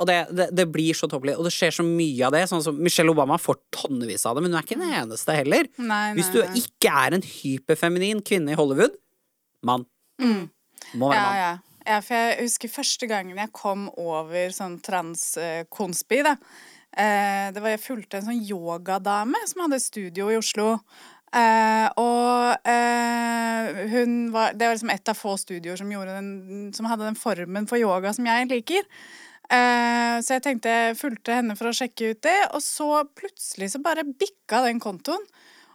Og det, det, det blir så tåpelig. Og det skjer så mye av det. Sånn som Michelle Obama får tonnevis av det, men hun er ikke den eneste heller. Nei, Hvis nei, du ikke er en hyperfeminin kvinne i Hollywood, mann. Må være Ja, mann. ja. ja, for jeg husker første gangen jeg kom over sånn transkonspi, da. Eh, det var jeg fulgte en sånn yogadame som hadde studio i Oslo. Eh, og eh, hun var Det var liksom et av få studioer som, den, som hadde den formen for yoga som jeg liker. Eh, så jeg tenkte jeg fulgte henne for å sjekke ut det, og så plutselig så bare bikka den kontoen.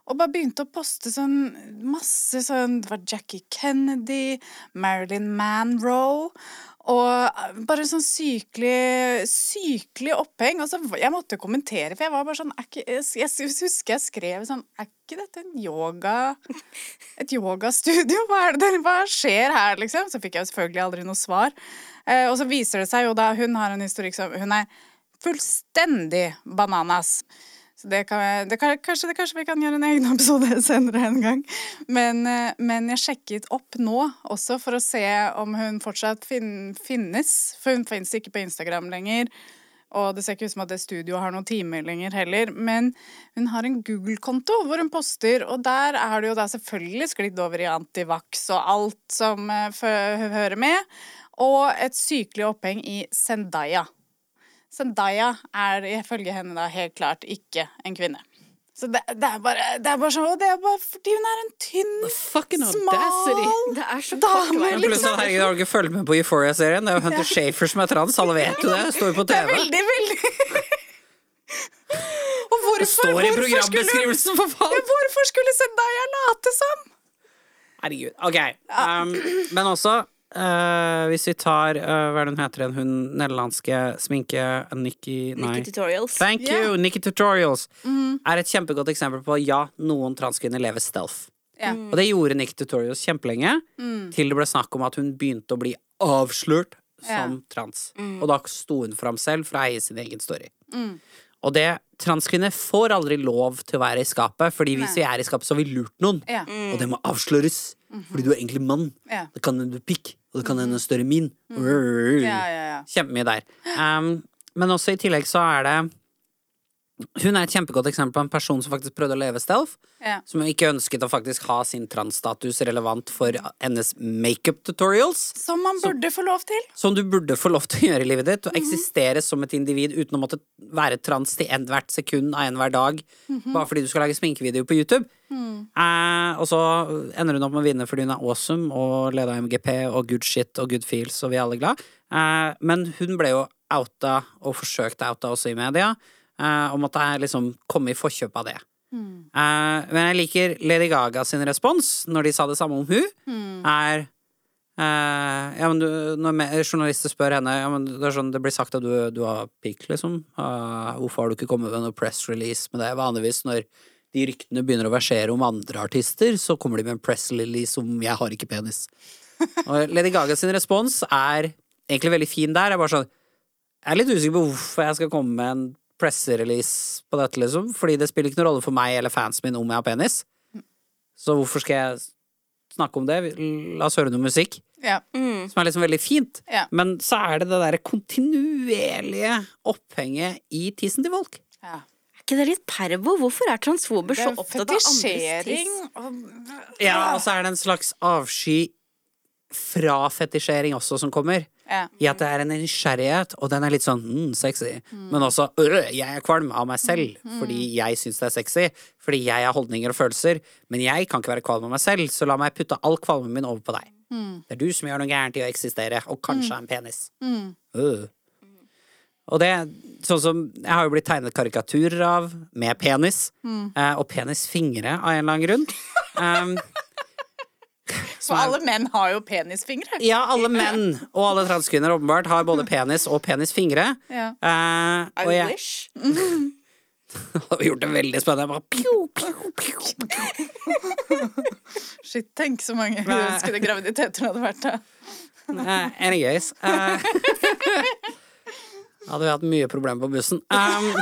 Og bare begynte å poste sånn masse sånn Det var Jackie Kennedy, Marilyn Manroe og bare sånn sykelig Sykelig oppheng. Altså, jeg måtte kommentere, for jeg var bare sånn ikke, jeg husker jeg skrev sånn Er ikke dette en yoga Et yogastudio? Hva, er det, hva skjer her, liksom? Så fikk jeg selvfølgelig aldri noe svar. Eh, og så viser det seg jo da Hun har en historikk som Hun er fullstendig bananas. Så det kan, det kan, kanskje, det, kanskje vi kan gjøre en egen episode senere en gang. Men, eh, men jeg sjekket opp nå også for å se om hun fortsatt fin, finnes. For hun finnes ikke på Instagram lenger. Og det ser ikke ut som at det studioet har noen timer lenger heller. Men hun har en Google-konto hvor hun poster, og der er det jo da selvfølgelig sklidd over i antivax og alt som eh, hører med. Og et sykelig oppheng i Zendaya. Zendaya er ifølge henne da helt klart ikke en kvinne. Så det, det, er bare, det er bare Og det er bare fordi hun er en tynn, smal Det er så Dame, Liksom. herregud, har du ikke fulgt med på Euphoria-serien? Det er jo Hunter Shafer som er trans, alle vet jo det. Det står jo på TV. Det er veldig, veldig, veldig Det står i hvorfor skulle- programbeskrivelsen, for faen! Ja, hvorfor skulle Zendaya late som? Herregud. Ok. Um, men også, eh, hvis vi tar uh, Hva er det hun heter igjen? Hun nederlandske sminke Nikki Nei. Nikki Tutorials. Thank you! you! Nikki Tutorials er et kjempegodt eksempel på ja, noen transkvinner lever stealth. Ja. Og det gjorde Nikki Tutorials kjempelenge, til det ble snakk om at hun begynte å bli avslørt som trans. Og da sto hun fram selv for å eie sin egen story. Og det Transkvinner får aldri lov til å være i skapet, Fordi hvis vi er i skapet, så har vi lurt noen. Ja. Og det må avsløres, fordi du er egentlig mann. Ja. Det kan du pikk, og det kan hende større min. Ja, ja, ja. Kjempemye der. Um, men også i tillegg så er det Hun er et kjempegodt eksempel på en person som faktisk prøvde å leve stealth. Ja. Som ikke ønsket å faktisk ha sin transstatus relevant for hennes makeup tutorials. Som man burde få lov til. Som du burde få lov til å gjøre i livet ditt. Å eksistere som et individ uten å måtte være trans til ethvert sekund av enhver dag. Bare fordi du skal lage sminkevideo på YouTube. Eh, og så ender hun opp med å vinne fordi hun er awesome og leder MGP og good shit og good feels, og vi er alle glad. Eh, men hun ble jo outa, og forsøkte outa også i media, eh, og måtte liksom komme i forkjøpet av det. Eh, men jeg liker Lady Gaga sin respons når de sa det samme om hun, er uh, ja, men du, når journalister spør henne ja, men det, er sånn, det blir sagt at du, du har pikk, liksom. Hvorfor har du ikke kommet med noe press release med det? Vanligvis når de ryktene begynner å versere om andre artister, så kommer de med en press release om 'jeg har ikke penis'. Og Lady Gaga sin respons er egentlig veldig fin der. Jeg er bare sånn Jeg er litt usikker på hvorfor jeg skal komme med en presserelease på dette, liksom. Fordi det spiller ikke noen rolle for meg eller fansen min om jeg har penis. Så hvorfor skal jeg snakke om det? La oss høre noe musikk. Ja. Mm. Som er liksom veldig fint. Ja. Men så er det det derre kontinuerlige opphenget i tissen til folk. ja. Er ikke det litt pervo? Hvorfor er transfober så opptatt av andres tiss? og- Ja, og så er det en slags avsky fra fetisjering også som kommer. Ja. I at det er en nysgjerrighet, og den er litt sånn mm, sexy. Men også øh, jeg er kvalm av meg selv fordi jeg syns det er sexy. Fordi jeg har holdninger og følelser. Men jeg kan ikke være kvalm av meg selv, så la meg putte all kvalmen min over på deg. Det er du som gjør noe gærent i å eksistere, og kanskje en penis. Øh. Og det, sånn som Jeg har jo blitt tegnet karikaturer av med penis, eh, og penisfingre av en eller annen grunn. Um, For alle menn har jo penisfingre. Ja, alle menn og alle transkvinner åpenbart har både penis og penisfingre. Ja. Eh, I jeg wish. har gjort det veldig spennende. Bare, piu, piu, piu. Shit, tenk så mange uønskede graviditeter det hadde vært da. Uh, anyways. Uh, hadde vi hatt mye problemer på bussen. Um,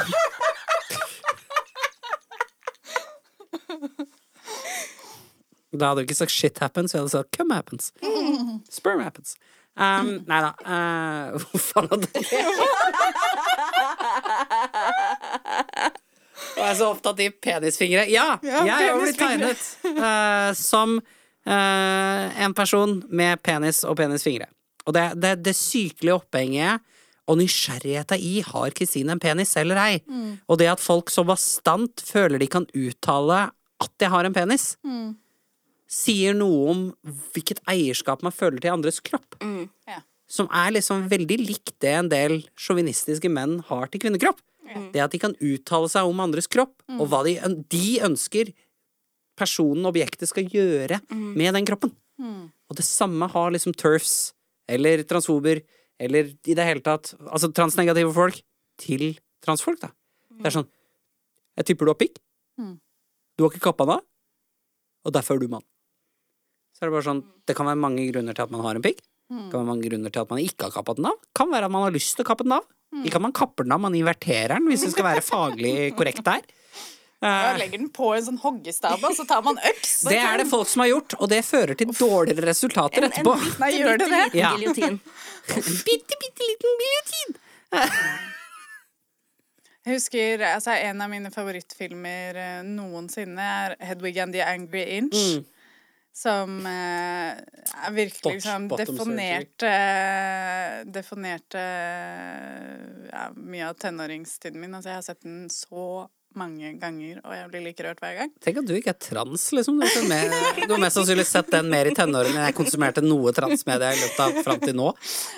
da hadde du ikke sagt shit happens, jeg hadde sagt come happens. Sperm happens. Um, nei da. eh, Hvor faen hadde det Og jeg er så opptatt i penisfingre. Ja, Ja, jeg har jo blitt penisfingre. tegnet eh, som eh, en person med penis og penisfingre. Og det, det, det sykelige opphenget og nysgjerrigheta i har Kristine en penis eller ei. Og det at folk så bastant føler de kan uttale at jeg har en penis, sier noe om hvilket eierskap man føler til andres kropp. Ja. Som er liksom veldig likt det en del sjåvinistiske menn har til kvinnekropp. Det at de kan uttale seg om andres kropp, og hva de, de ønsker personen, objektet, skal gjøre med den kroppen. Og det samme har liksom turfs, eller transfober, eller i det hele tatt Altså transnegative folk til transfolk, da. Det er sånn Jeg tipper du har pikk. Du har ikke kappa den av, og derfor er du mann. Så er det bare sånn Det kan være mange grunner til at man har en pikk. Det kan være mange grunner til at man ikke har kappet den av. Kan være at man har lyst til å kappe den av. Ikke at man kapper den av, man inverterer den, hvis det skal være faglig korrekt der. Eh, legger den på en sånn hoggestabe, og så tar man øks. det er det folk som har gjort, og det fører til dårligere resultater En, en etterpå. bitte, bitte det? liten Ja. giljotin. En bitte, bitte liten giljotin. Jeg husker altså, En av mine favorittfilmer eh, noensinne er Hedwig and the Angry Inch. Mm. Som eh, virkelig liksom bottom defonerte Defonerte ja, mye av tenåringstiden min. Altså, jeg har sett den så mange ganger, og jeg blir like rørt hver gang. Tenk at du ikke er trans, liksom. Du har, mer, du har mest sannsynlig sett den mer i tenårene enn jeg konsumerte noe transmedia i løpet av fram til nå.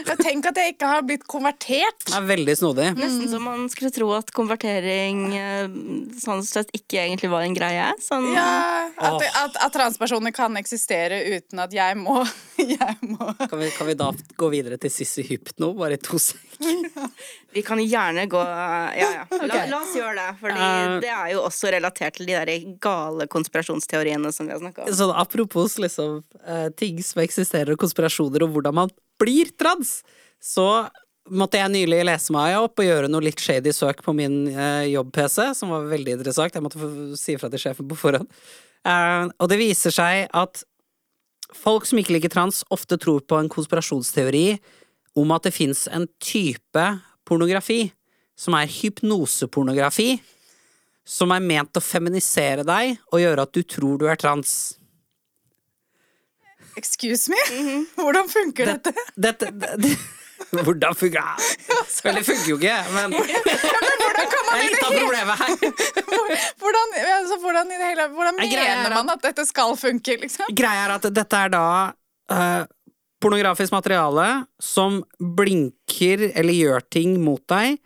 Jeg Tenk at jeg ikke har blitt konvertert! Det er veldig snodig. Nesten så man skulle tro at konvertering eh, sånn sett ikke egentlig var en greie. Sånn, Ja, at, at, at transpersoner kan eksistere uten at jeg må, jeg må. Kan vi, kan vi da gå videre til Sissy Hypno, bare i to sek? Vi kan gjerne gå Ja, ja. La, la oss gjøre det. Fordi Eh. Det er jo også relatert til de der gale konspirasjonsteoriene som vi har snakka om. Sånn apropos liksom eh, ting som eksisterer, og konspirasjoner, og hvordan man blir trans, så måtte jeg nylig lese meg opp og gjøre noe litt shady søk på min eh, jobb-PC, som var veldig interessant. Jeg måtte få si fra til sjefen på forhånd. Eh, og det viser seg at folk som ikke liker trans, ofte tror på en konspirasjonsteori om at det fins en type pornografi som er hypnosepornografi, som er ment å feminisere deg og gjøre at du tror du er trans. Excuse me? Hvordan funker dette? Dette det, Hvordan funker det? Vel, det funker jo ikke, men det Hvordan kan man er litt av problemet her. hvordan, altså, hvordan, det hele, hvordan er mener man at dette skal funke, liksom? Greia er at dette er da uh, pornografisk materiale som blinker eller gjør ting mot deg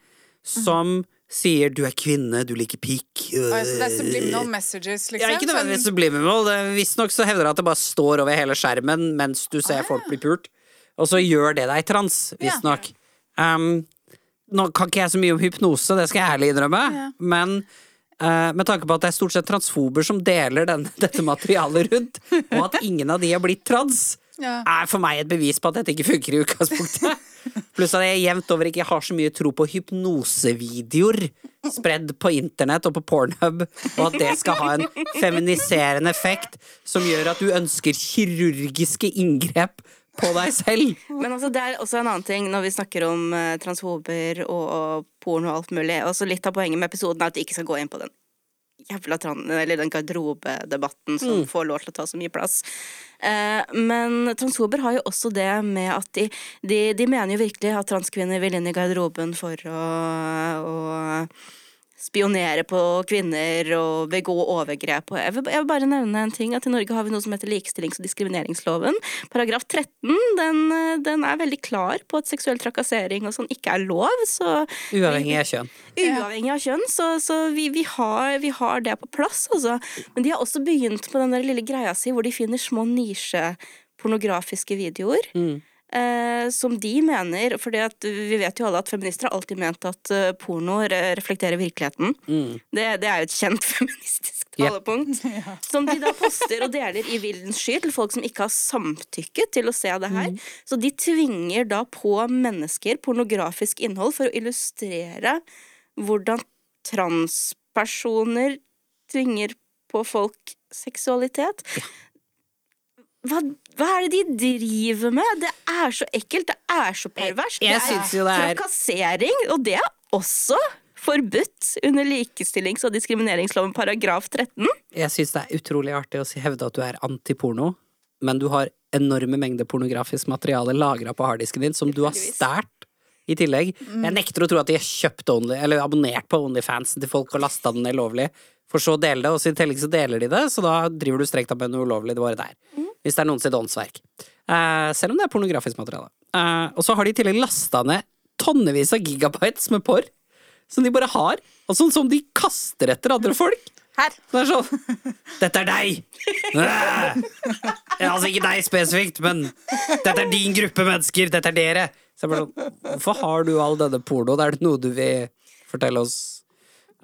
som sier 'du er kvinne, du liker pikk'. Altså, det er subliminal messages, liksom? Ja, ikke nødvendigvis Sånn- subliminal. Visstnok så hevder det at det bare står over hele skjermen mens du ser folk bli pult. Og så gjør det deg trans, visstnok. Um, nå kan ikke jeg så mye om hypnose, det skal jeg ærlig innrømme, Ja. men uh, med tanke på at det er stort sett transfober som deler den, dette materialet rundt, og at ingen av de har blitt trans, Ja. er for meg et bevis på at dette ikke funker i utgangspunktet. Pluss at jeg jevnt over ikke har så mye tro på hypnosevideoer spredd på internett og på Pornhub, og at det skal ha en feminiserende effekt som gjør at du ønsker kirurgiske inngrep på deg selv. Men altså, det er også en annen ting når vi snakker om eh, transfober og, og porno og alt mulig. Også litt av poenget med episoden er at vi ikke skal gå inn på den jævla tran eller den garderobedebatten som får lov til å ta så mye plass. Eh, men transfober har jo også det med at de, de, de mener jo virkelig at transkvinner vil inn i garderoben for å, å spionere på kvinner og begå overgrep. Og jeg, vil, jeg vil bare nevne en ting, at I Norge har vi noe som heter likestillings- og diskrimineringsloven. Paragraf 13 den, eh, den er veldig klar på at seksuell trakassering og sånn ikke er lov. Så Uavhengig av kjønn. Uavhengig av kjønn, så, så vi, vi, har, vi har det på plass, altså. Men de har også begynt på den der lille greia si hvor de finner små nisjepornografiske videoer. Eh, som de mener For vi vet jo alle at feminister har alltid ment at uh, porno re reflekterer virkeligheten. Det, det er jo et kjent feministisk Ja. Som de da poster og deler i villens sky til folk som ikke har samtykket til å se det her. Så de tvinger da på mennesker pornografisk innhold for å illustrere hvordan transpersoner tvinger på folk seksualitet. Hva, hva er det de driver med? Det er så ekkelt, det er så perverst. Jeg det er det er- trakassering, og det er også forbudt under likestillings- og diskrimineringsloven paragraf 13. Jeg syns det er utrolig artig å hevde at du er antiporno, men du har enorme mengder pornografisk materiale lagra på harddisken din som du har stært i tillegg. Jeg nekter å tro at de har kjøpt Only, eller abonnert på Onlyfansen til folk og lasta den ned lovlig, for så å dele det, og så i tillegg så deler de det, så da driver du strengt tatt med noe ulovlig, det var der. Hvis det er noen sitt åndsverk. Uh, selv om det er pornografisk materiale. Uh, og så har de i tillegg lasta ned tonnevis av gigabytes med porr, som de bare har, og sånn som de kaster etter andre folk. Her. Det er sånn Dette er deg! Ja, altså ikke deg spesifikt, men dette er din gruppe mennesker. Dette er dere. Så jeg bare sånn Hvorfor har du all denne pornoen? Er det noe du vil fortelle oss?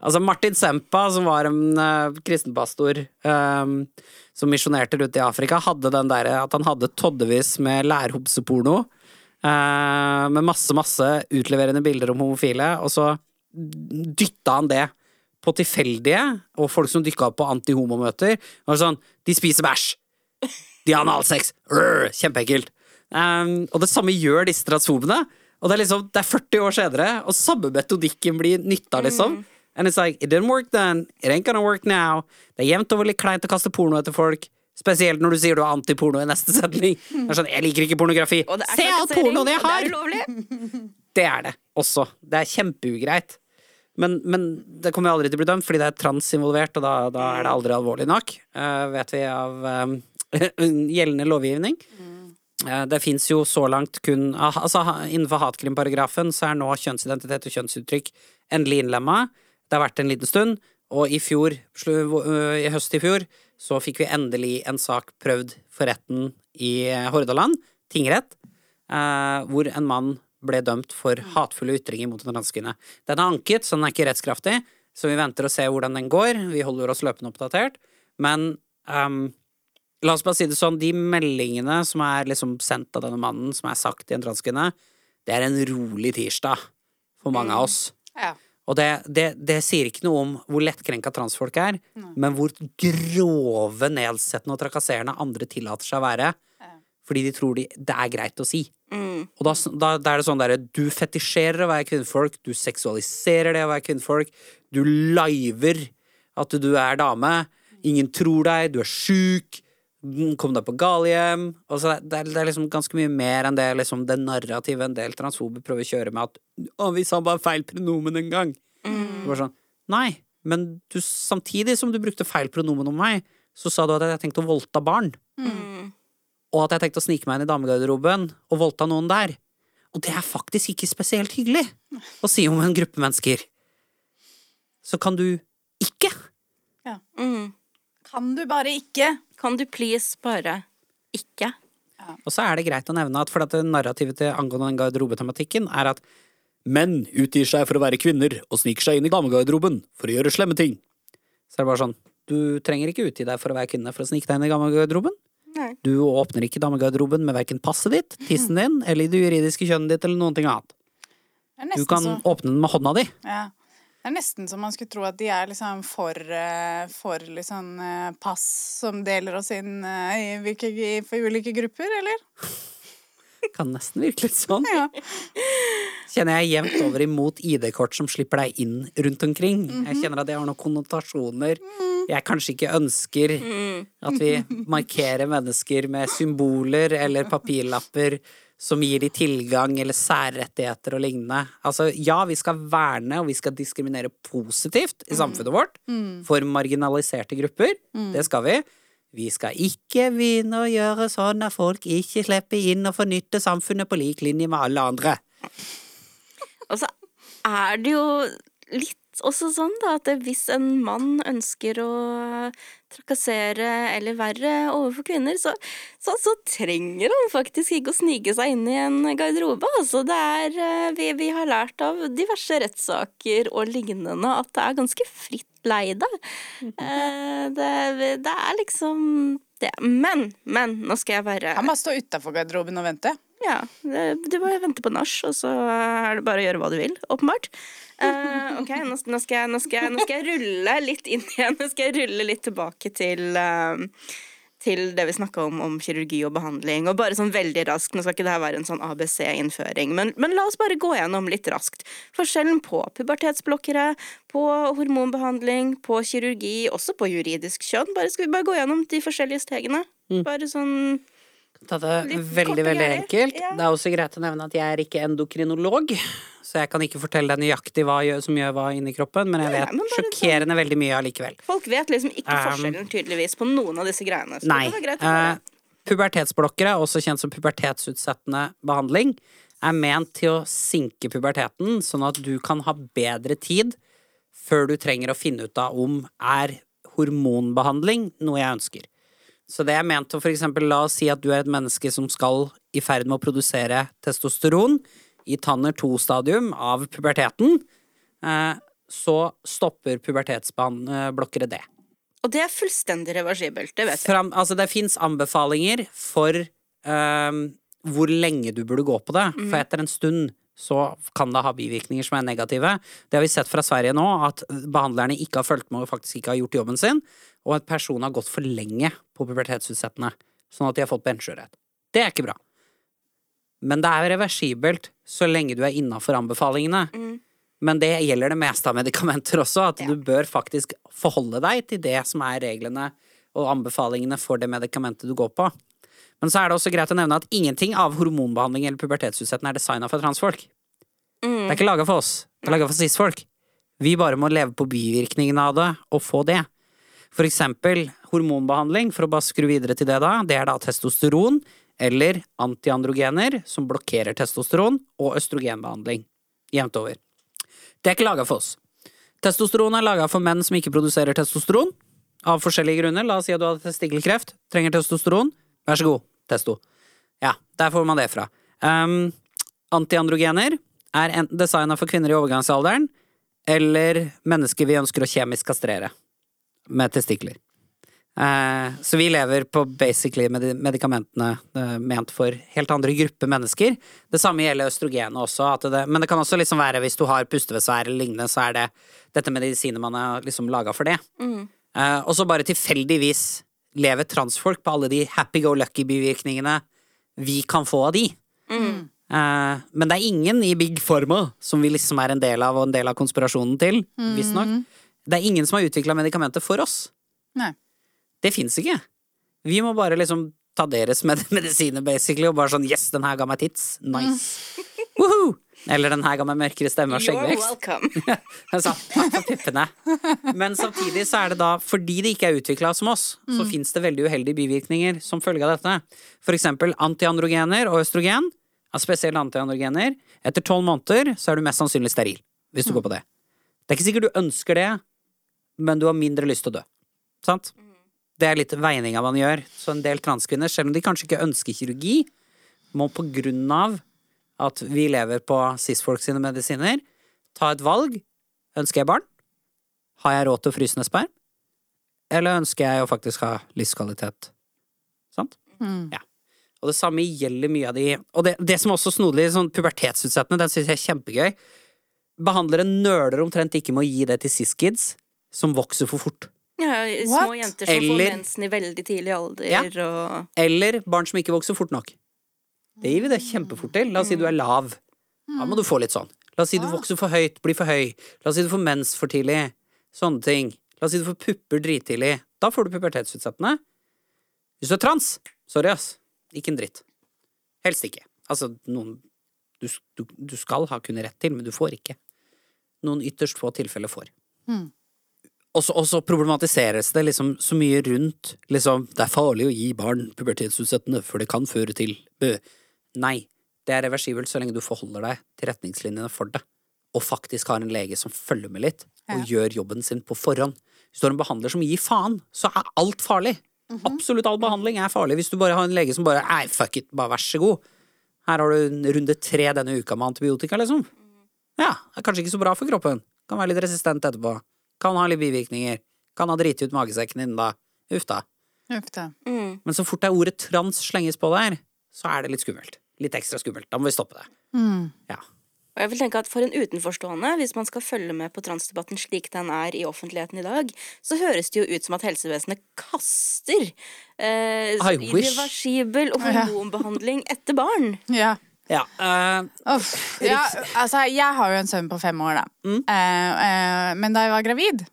Altså Martin Sempa, som var en uh, kristenpastor um, som misjonerte rundt i Afrika, hadde den derre at han hadde toddevis med lærhopseporno. Uh, med masse, masse utleverende bilder om homofile, og så dytta han det på tilfeldige, og folk som dykka opp på antihomomøter. Og sånn, de spiser bæsj! De har analsex! Kjempeekkelt! Um, og det samme gjør disse transfobene. Og det er liksom, det er 40 år senere, og samme metodikken blir nytta, liksom. And it's like, it didn't work then, it ain't gonna work now. Det er jevnt over litt kleint å kaste porno etter folk. Spesielt når du sier du er antiporno i neste setning. Det er sånn, jeg liker ikke pornografi. Se all pornoen jeg har! det er. Det er det også. Det er kjempeugreit. Men, men det kommer aldri til å bli dømt, fordi det er trans involvert, og da, da er det aldri alvorlig nok, Uh, vet vi av eh, gjeldende lovgivning. Eh, det fins jo så langt kun ah, Altså innenfor hatkrimparagrafen så er nå kjønnsidentitet og kjønnsuttrykk endelig innlemma. Det har vært en liten stund, og i fjor, øh, i høst i fjor, så fikk vi endelig en sak prøvd for retten i eh, Hordaland, tingrett, eh, hvor en mann ble dømt for hatefulle ytringer mot en transkvinne. Den er anket, så den er ikke rettskraftig, så vi venter og ser hvordan den går. Vi holder oss løpende oppdatert. Men um, la oss bare si det sånn, de meldingene som er liksom sendt av denne mannen, som er sagt til en transkvinne, det er en rolig tirsdag for mange av oss. Ja. Og det, det, det sier ikke noe om hvor lettkrenka transfolk er, men hvor grove, nedsettende og trakasserende andre tillater seg å være. Fordi de tror de, det er greit å si. Og da, da, da er det sånn derre Du fetisjerer å være kvinnfolk, du seksualiserer det å være kvinnfolk, du liver at du er dame, ingen tror deg, du er sjuk, mm, kom deg på galehjem. Det, det er liksom ganske mye mer enn det, liksom, det narrativet en del transfober prøver å kjøre med at å, vi sa bare feil pronomen en gang. Det var sånn, Nei, men du, samtidig som du brukte feil pronomen om meg, så sa du at jeg tenkte å voldta barn. Og at jeg tenkte å snike meg inn i damegarderoben og voldta noen der. Og det er faktisk ikke spesielt hyggelig å si om en gruppe mennesker. Så kan du ikke. Mm. Kan du bare ikke? Kan du please bare ikke? Og så er det greit å nevne at for at det narrativet til angående den garderobetematikken er at menn utgir seg for å være kvinner og sniker seg inn i damegarderoben for å gjøre slemme ting. Så er det bare sånn, du trenger ikke utgi deg for å være kvinne for å snike deg inn i damegarderoben. Du åpner ikke damegarderoben med verken passet ditt, tissen din eller det juridiske kjønnet ditt eller noen ting annet. Du kan så åpne den med hånda di. ja. Det er nesten som man skulle tro at de er liksom for, eh, for liksom eh, pass som deler oss inn eh, i, hvilke, i, for ulike grupper, eller? Kan nesten virke litt sånn. Ja. Kjenner jeg jevnt over imot ID-kort som slipper deg inn rundt omkring. Jeg kjenner at det har noen konnotasjoner jeg kanskje ikke ønsker. At vi markerer mennesker med symboler eller papirlapper som gir de tilgang eller særrettigheter og lignende. Altså, ja, vi skal verne og vi skal diskriminere positivt i samfunnet vårt for marginaliserte grupper. Det skal vi. Vi skal ikke begynne å gjøre sånn at folk ikke slipper inn og fornytter samfunnet på lik linje med alle andre. Og så er det jo litt også sånn da, at hvis en mann ønsker å trakassere eller verre overfor kvinner, så, så, så trenger han faktisk ikke å snike seg inn i en garderobe. Altså, det er, eh, vi, vi har lært av diverse rettssaker og lignende at det er ganske fritt leide. Eh, Det, det er liksom det. Men, men, nå skal jeg være Han bare står utafor garderoben og venter. Ja, det, du bare venter på nach, og så er det bare å gjøre hva du vil, åpenbart. Uh, ok, nå, nå, skal jeg, nå, skal jeg, nå skal jeg rulle litt inn igjen. Nå skal jeg rulle litt tilbake til uh, til det vi snakka om om kirurgi og behandling. Og bare sånn veldig raskt, Nå skal ikke det være en sånn ABC-innføring, men, men la oss bare gå gjennom litt raskt. Forskjellen på pubertetsblokkere, på hormonbehandling, på kirurgi, også på juridisk kjønn. Bare Skal vi bare gå gjennom de forskjellige stegene? Bare sånn Ta det Litt veldig, veldig enkelt. Ja. Det er også greit å nevne at jeg er ikke endokrinolog, så jeg kan ikke fortelle deg nøyaktig hva som gjør hva inni kroppen, men jeg Nei, vet men sjokkerende sjokkerende veldig mye allikevel. Folk vet liksom ikke Um, forskjellen, tydeligvis, på noen av disse greiene. Så Nei. det var greit å høre. Eh, pubertetsblokkere, også kjent som pubertetsutsettende behandling, er ment til å sinke puberteten, sånn at du kan ha bedre tid før du trenger å finne ut av om er hormonbehandling noe jeg ønsker. Så det er ment å for eksempel la oss si at du er et menneske som skal i ferd med å produsere testosteron i tanner 2-stadium av puberteten, eh, så stopper pubertetsblokkere det. Og det er fullstendig reversibelt, det vet jeg. Fram, altså det fins anbefalinger for um, hvor lenge du burde gå på det. For etter en stund så kan det ha bivirkninger som er negative. Det har vi sett fra Sverige nå, at behandlerne ikke har fulgt med og faktisk ikke har gjort jobben sin, og at personen har gått for lenge på pubertetsutsettende, sånn at de har fått benskjørhet. Det er ikke bra. Men det er reversibelt så lenge du er innafor anbefalingene. Men det gjelder det meste av medikamenter også, at Ja. du bør faktisk forholde deg til det som er reglene og anbefalingene for det medikamentet du går på. Men så er det også greit å nevne at ingenting av hormonbehandling eller pubertetsutsettende er designa for transfolk. Det er ikke laga for oss. Det er laga for cis-folk. Vi bare må leve på bivirkningene av det, og få det. For eksempel hormonbehandling, for å bare skru videre til det da, det er da testosteron eller antiandrogener som blokkerer testosteron, og østrogenbehandling. Jevnt over. Det er ikke laga for oss. Testosteron er laga for menn som ikke produserer testosteron. Av forskjellige grunner. La oss si at du har testikkelkreft, trenger testosteron. Vær så god, testo. Ja, der får man det fra. Um, antiandrogener er enten designa for kvinner i overgangsalderen, eller mennesker vi ønsker å kjemisk kastrere med testikler. Uh, så vi lever på basically med medikamentene uh, ment for helt andre grupper mennesker. Det samme gjelder østrogenet også, det, men det kan også liksom være hvis du har pustebesvær eller lignende, så er det dette medisinet man har liksom laga for det. Mm. Uh, og så bare tilfeldigvis lever transfolk på alle de happy go lucky-bivirkningene vi kan få av de. Mm. men det er ingen i big forma som vi liksom er en del av, og en del av konspirasjonen til, mm. visstnok. Det er ingen som har utvikla medikamentet for oss. Nei. Det fins ikke. Vi må bare liksom ta deres med medisiner, basically, og bare sånn yes, den her ga meg tits. Nice. Mm. Eller den her ga meg mørkere stemme og skjeggvekst. så, takk for puppene. Men samtidig så er det da, fordi det ikke er utvikla som oss, så mm. fins det veldig uheldige bivirkninger som følge av dette. For eksempel antiandrogener og østrogen, spesielt antiandrogener. Etter tolv måneder så er du mest sannsynlig steril, hvis du mm. går på det. Det er ikke sikkert du ønsker det, men du har mindre lyst til å dø. Sant? Det er litt veininga man gjør. Så en del transkvinner, selv om de kanskje ikke ønsker kirurgi, må på grunn av at vi lever på cis-folk sine medisiner, ta et valg. Ønsker jeg barn? Har jeg råd til å fryse ned sperm? Eller ønsker jeg å faktisk ha livskvalitet? Sant? Mm. Ja. Og det samme gjelder mye av de Og det, det som også er snodig, sånn pubertetsutsettende, den syns jeg er kjempegøy. Behandlere nøler omtrent ikke med å gi det til cis-kids som vokser for fort. Ja, små What? jenter som Eller, får mensen i veldig tidlig alder ja. og Eller barn som ikke vokser fort nok. Det gir vi det kjempefort til. La oss si du er lav. Da må du få litt sånn. La oss si du ah. vokser for høyt, blir for høy. La oss si du får mens for tidlig. Sånne ting. La oss si du får pupper drittidlig. Da får du pubertetsutsettende. Hvis du er trans, sorry, ass. Ikke en dritt. Helst ikke. Altså, noen du, du, du skal ha kun rett til, men du får ikke. Noen ytterst få tilfeller får. Mm. Og så problematiseres det liksom så mye rundt liksom Det er farlig å gi barn pubertetsutsettende, for det kan føre til bø. Nei, det er reversibelt så lenge du forholder deg til retningslinjene for det. Og faktisk har en lege som følger med litt, og ja. gjør jobben sin på forhånd. Hvis du har en behandler som gir faen, så er alt farlig. Mm -hmm. Absolutt all behandling er farlig. Hvis du bare har en lege som bare Nei, fuck it, bare vær så god. Her har du en runde tre denne uka med antibiotika, liksom. Ja, det er kanskje ikke så bra for kroppen. Kan være litt resistent etterpå. Kan ha litt bivirkninger. Kan ha driti ut magesekken din, da. Uff da. Uff da. Mm. Men så fort det er ordet trans slenges på der, så er det litt skummelt. Litt ekstra skummelt. Da må vi stoppe det. Mm. Ja. Og jeg vil tenke at For en utenforstående, hvis man skal følge med på transdebatten slik den er i offentligheten i dag, så høres det jo ut som at helsevesenet kaster eh, irreversibel hormonbehandling etter barn. Ja. Ja, uh, ja, altså, jeg har jo en sønn på fem år, da. Mm. Uh, uh, men da jeg var gravid,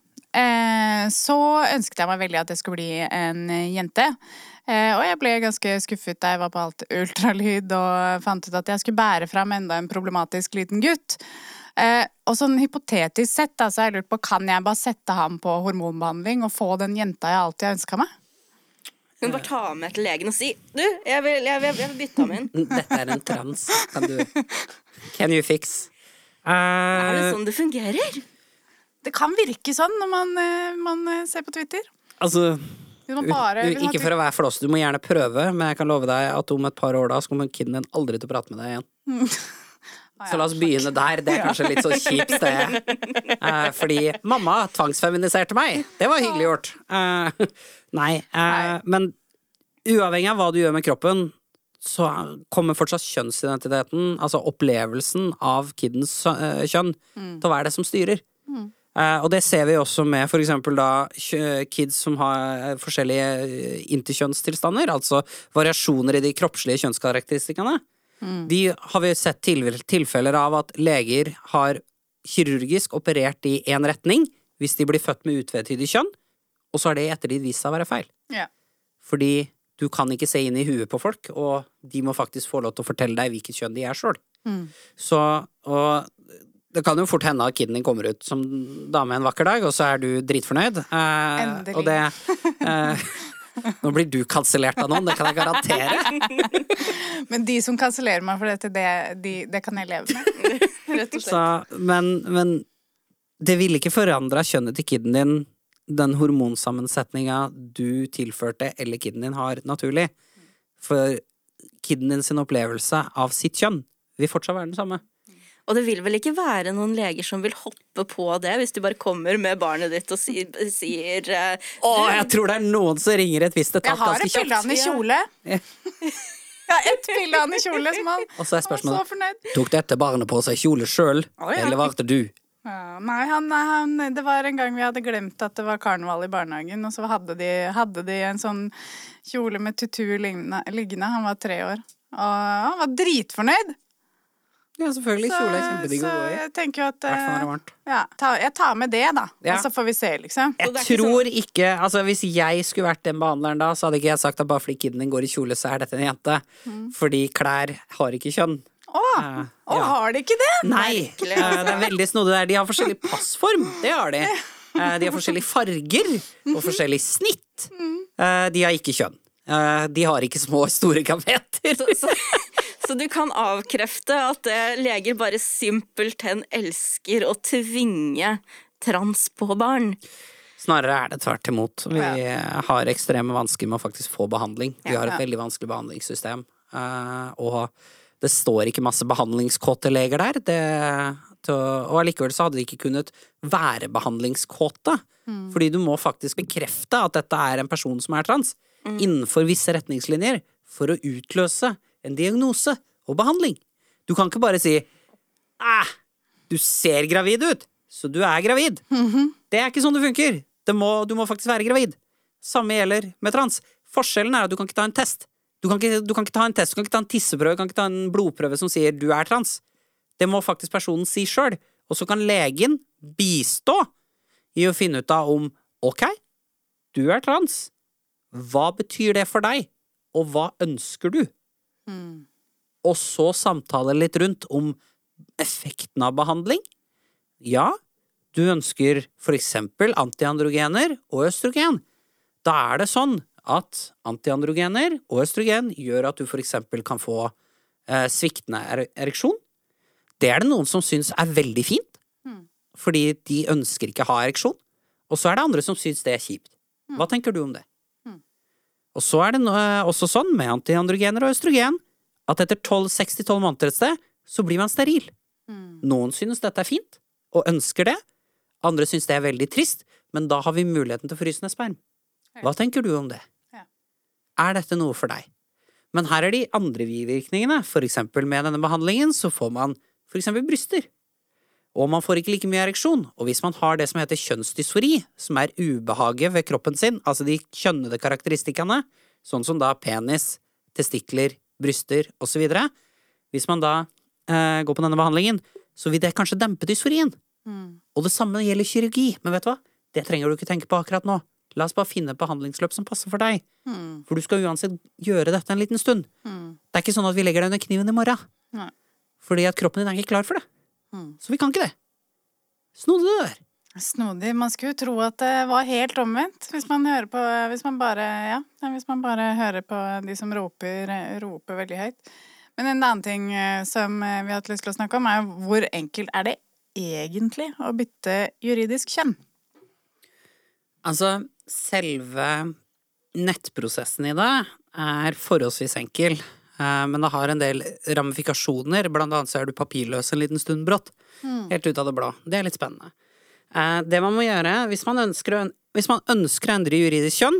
så ønsket jeg meg veldig at det skulle bli en jente. Og jeg ble ganske skuffet da jeg var på alt ultralyd og fant ut at jeg skulle bære fram enda en problematisk liten gutt. og sånn hypotetisk sett da, så har jeg lurt på kan jeg bare sette ham på hormonbehandling og få den jenta jeg alltid har ønska meg? Hun bare ta med til legen og si Du, jeg vil, jeg vil, jeg vil bytte ham inn. Dette er en trans. Kan du Can you fix? Uh, er det sånn det fungerer? Det kan virke sånn når man, eh, man eh, ser på Twitter. Altså bare, ikke for å være flås, du må gjerne prøve, men jeg kan love deg at om et par år da så kommer kiden din aldri til å prate med deg igjen. Så la oss begynne der. Det er kanskje litt så kjipt sted. Eh, fordi mamma tvangsfeminiserte meg. Det var hyggelig gjort. Eh, nei, eh, men uavhengig av hva du gjør med kroppen, så kommer fortsatt kjønnsidentiteten, altså opplevelsen av kiddens uh, kjønn, mm. til å være det som styrer. Mm. Uh, og det ser vi også med for eksempel da kids som har forskjellige interkjønnstilstander, altså variasjoner i de kroppslige kjønnskarakteristikkene. Mm. De har vi sett tilfeller av at leger har kirurgisk operert i én retning hvis de blir født med utvetydig kjønn, og så har det i ettertid vist seg å være feil. Ja. Fordi du kan ikke se inn i huet på folk, og de må faktisk få lov til å fortelle deg hvilket kjønn de er sjøl. Mm. Så og det kan jo fort hende at kiden din kommer ut som dame en vakker dag, og så er du dritfornøyd. Eh, Endelig. Og det eh, Nå blir du kansellert av noen, det kan jeg garantere. Men de som kansellerer meg for dette, det, de, det kan jeg leve med. Rett og slett. Så, men, men det ville ikke forandra kjønnet til kiden din, den hormonsammensetninga du tilførte eller kiden din har naturlig. For kiden din sin opplevelse av sitt kjønn vil fortsatt være den samme. Og det vil vel ikke være noen leger som vil hoppe på det, hvis du bare kommer med barnet ditt og sier, sier eh, Å, jeg tror det er noen som ringer et visst Jeg har et bilde av i kjole. Ja. Jeg har ett bilde av han i kjole som han Og så er spørsmålet så. Tok dette barnet på seg kjole sjøl, ja. eller var det du? Ja, nei, han, han, det var en gang vi hadde glemt at det var karneval i barnehagen, og så hadde de, hadde de en sånn kjole med tutu liggende. liggende. Han var tre år. Og han var dritfornøyd. Ja, selvfølgelig. Kjole er så kjempedigg å gå i. jeg tenker at I hvert fall når det er eh, varmt. ja, ta, Jeg tar med det, da. Ja. Og så får vi se, liksom. Jeg ikke tror ikke Altså, hvis jeg skulle vært den behandleren da, så hadde ikke jeg sagt at bare fordi kiden din går i kjole, så er dette en jente. Fordi klær har ikke kjønn. Å, Eh, å, ja. har de ikke det? Nei! Merkelig, eh, Det er veldig snodig der. De har forskjellig passform. Det har de. Eh, De har forskjellige farger og forskjellig snitt. Eh, De har ikke kjønn. Eh, De har ikke små store gameter. Så, så, du kan avkrefte at eh, leger bare simpelthen elsker å tvinge trans på barn? Snarere er det tvert imot. Vi har ekstreme vansker med å faktisk få behandling. Vi har et veldig vanskelig behandlingssystem. Eh, Og det står ikke masse behandlingskåte leger der. Det, til, og allikevel så hadde de ikke kunnet være behandlingskåte. Fordi du må faktisk bekrefte at dette er en person som er trans, innenfor visse retningslinjer, for å utløse en diagnose og behandling. Du kan ikke bare si Æh, du ser gravid ut, så du er gravid. Det er ikke sånn det funker. Det må, du må faktisk være gravid. Samme gjelder med trans. Forskjellen er at du kan ikke ta en test. Du kan ikke, du kan ikke ta en test, du kan ikke ta en tisseprøve, du kan ikke ta en blodprøve som sier du er trans. Det må faktisk personen si sjøl. Og så kan legen bistå i å finne ut av om ok, du er trans. Hva betyr det for deg, og hva ønsker du? Og så samtale litt rundt om effekten av behandling. Ja, du ønsker for eksempel antiandrogener og østrogen. Da er det sånn at antiandrogener og østrogen gjør at du for eksempel kan få eh, sviktende er ereksjon. Det er det noen som syns er veldig fint, fordi de ønsker ikke å ha ereksjon. Og så er det andre som syns det er kjipt. Hva tenker du om det? Og så er det eh, også sånn med antiandrogener og østrogen at etter 12-6-12 måneder et sted, så blir man steril. Noen synes dette er fint, og ønsker det. Andre synes det er veldig trist, men da har vi muligheten til å fryse ned sperm. Hva tenker du om det? Ja. Er dette noe for deg? Men her er de andre bivirkningene. For eksempel med denne behandlingen så får man for eksempel bryster. Og man får ikke like mye ereksjon. Og hvis man har det som heter kjønnsdysfori, som er ubehaget ved kroppen sin, altså de kjønnede karakteristikkene, sånn som da penis, testikler, bryster osv. Hvis man da eh, går på denne behandlingen, så vil det kanskje dempe dysforien. Og det samme gjelder kirurgi, men vet du hva? Det trenger du ikke tenke på akkurat nå. La oss bare finne et behandlingsløp som passer for deg. For du skal uansett gjøre dette en liten stund. Det er ikke sånn at vi legger deg under kniven i morgen. Nei. Fordi at kroppen din er ikke klar for det. Så vi kan ikke det. Snodig det der. Snodig. Man skulle jo tro at det var helt omvendt, hvis man hører på Hvis man bare, ja, hvis man bare hører på de som roper, roper veldig høyt. Men en annen ting eh, som eh, vi har hatt lyst til å snakke om, er hvor enkelt er det egentlig å bytte juridisk kjønn? Altså, selve nettprosessen i det er forholdsvis enkel. Eh, Men det har en del ramifikasjoner. Blant annet så er du papirløs en liten stund brått. Helt ut av det blå. Det er litt spennende. Eh, Det man må gjøre hvis man ønsker hvis man ønsker å endre juridisk kjønn,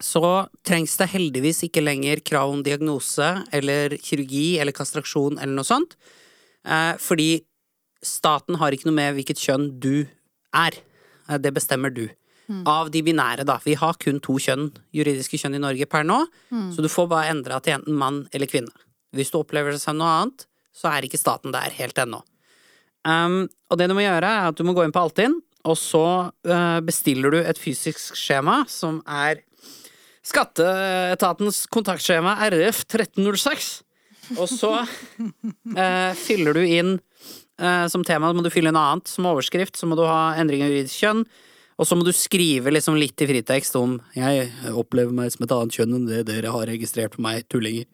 så trengs det heldigvis ikke lenger krav om diagnose eller kirurgi eller kastraksjon eller noe sånt. Eh, Fordi staten har ikke noe med hvilket kjønn du er. Det bestemmer du. Av de binære, da. Vi har kun to kjønn, juridiske kjønn i Norge per nå, så du får bare endra til enten mann eller kvinne. Hvis du opplever det som noe annet, så er ikke staten der helt ennå. Um, og det du må gjøre, er at du må gå inn på Altinn, og så uh, bestiller du et fysisk skjema som er Skatteetatens kontaktskjema RF 1306. Og så uh, fyller du inn uh, som tema, må du fylle inn annet. Som overskrift så må du ha endring av juridisk kjønn. Og så må du skrive liksom litt i fritekst om 'jeg opplever meg som et annet kjønn enn det dere har registrert på meg, tullinger'.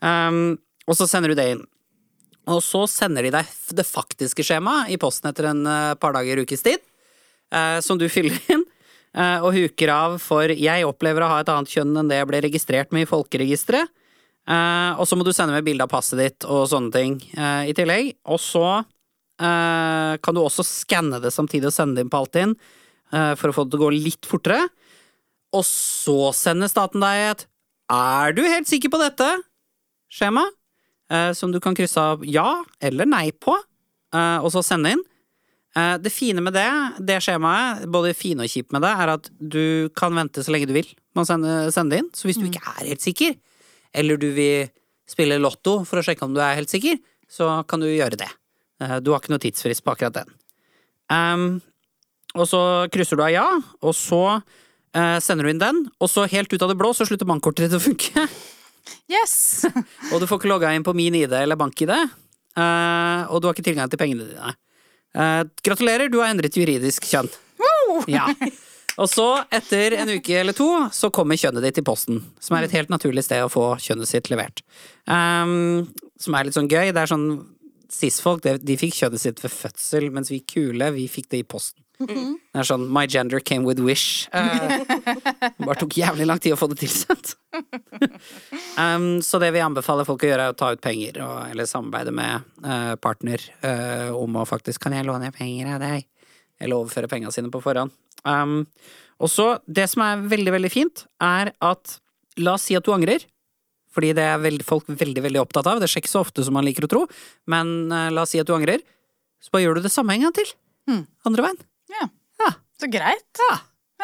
Um, og så sender du det inn. Og så sender de deg det faktiske skjemaet i posten etter en eh, par dager, ukes tid, uh, som du fyller inn. eh, og huker av for 'jeg opplever å ha et annet kjønn enn det jeg ble registrert med i folkeregisteret'. Og så må du sende med bilde av passet ditt og sånne ting i tillegg. Og så kan du også skanne det samtidig og sende det inn på Altinn for å få det til å gå litt fortere. Og så sender staten deg et 'er du helt sikker på dette?' skjema, eh, som du kan krysse av ja eller nei på, eh, og så sende inn. Eh, Det fine med det, det skjemaet, både fine og kjipt med det, er at du kan vente så lenge du vil med å sende, sende inn. Så hvis du ikke er helt sikker, eller du vil spille lotto for å sjekke om du er helt sikker, så kan du gjøre det. Eh, Du har ikke noe tidsfrist på akkurat den. Um, og så krysser du av ja, og så eh, sender du inn den, og så helt ut av det blå så slutter bankkortet ditt å funke. Yes! Og du får ikke logga inn på min ID eller bank-ID. eh, og du har ikke tilgang til pengene dine. Eh, gratulerer, du har endret juridisk kjønn. Ja. Og så, etter en uke eller to, så kommer kjønnet ditt i posten. Som er et helt naturlig sted å få kjønnet sitt levert. Um, som er litt sånn gøy. Det er sånn Cis-folk de fikk kjønnet sitt ved fødsel, mens vi kule, vi fikk det i posten. Det er sånn My gender came with wish. Uh, bare tok jævlig lang tid å få det tilsendt. Um, så det vi anbefaler folk å gjøre, er å ta ut penger, og, eller samarbeide med uh, partner uh, om å faktisk Kan jeg låne penger av deg? Eller overføre pengene sine på forhånd. Um, og så, det som er veldig, veldig fint, er at La oss si at du angrer. Fordi det er veld, folk veldig veldig opptatt av. Det skjer ikke så ofte som man liker å tro. Men eh, la oss si at du angrer. Så bare gjør du det samme en gang til. Mm. Andre veien. Ja. Ja. Så greit. ja.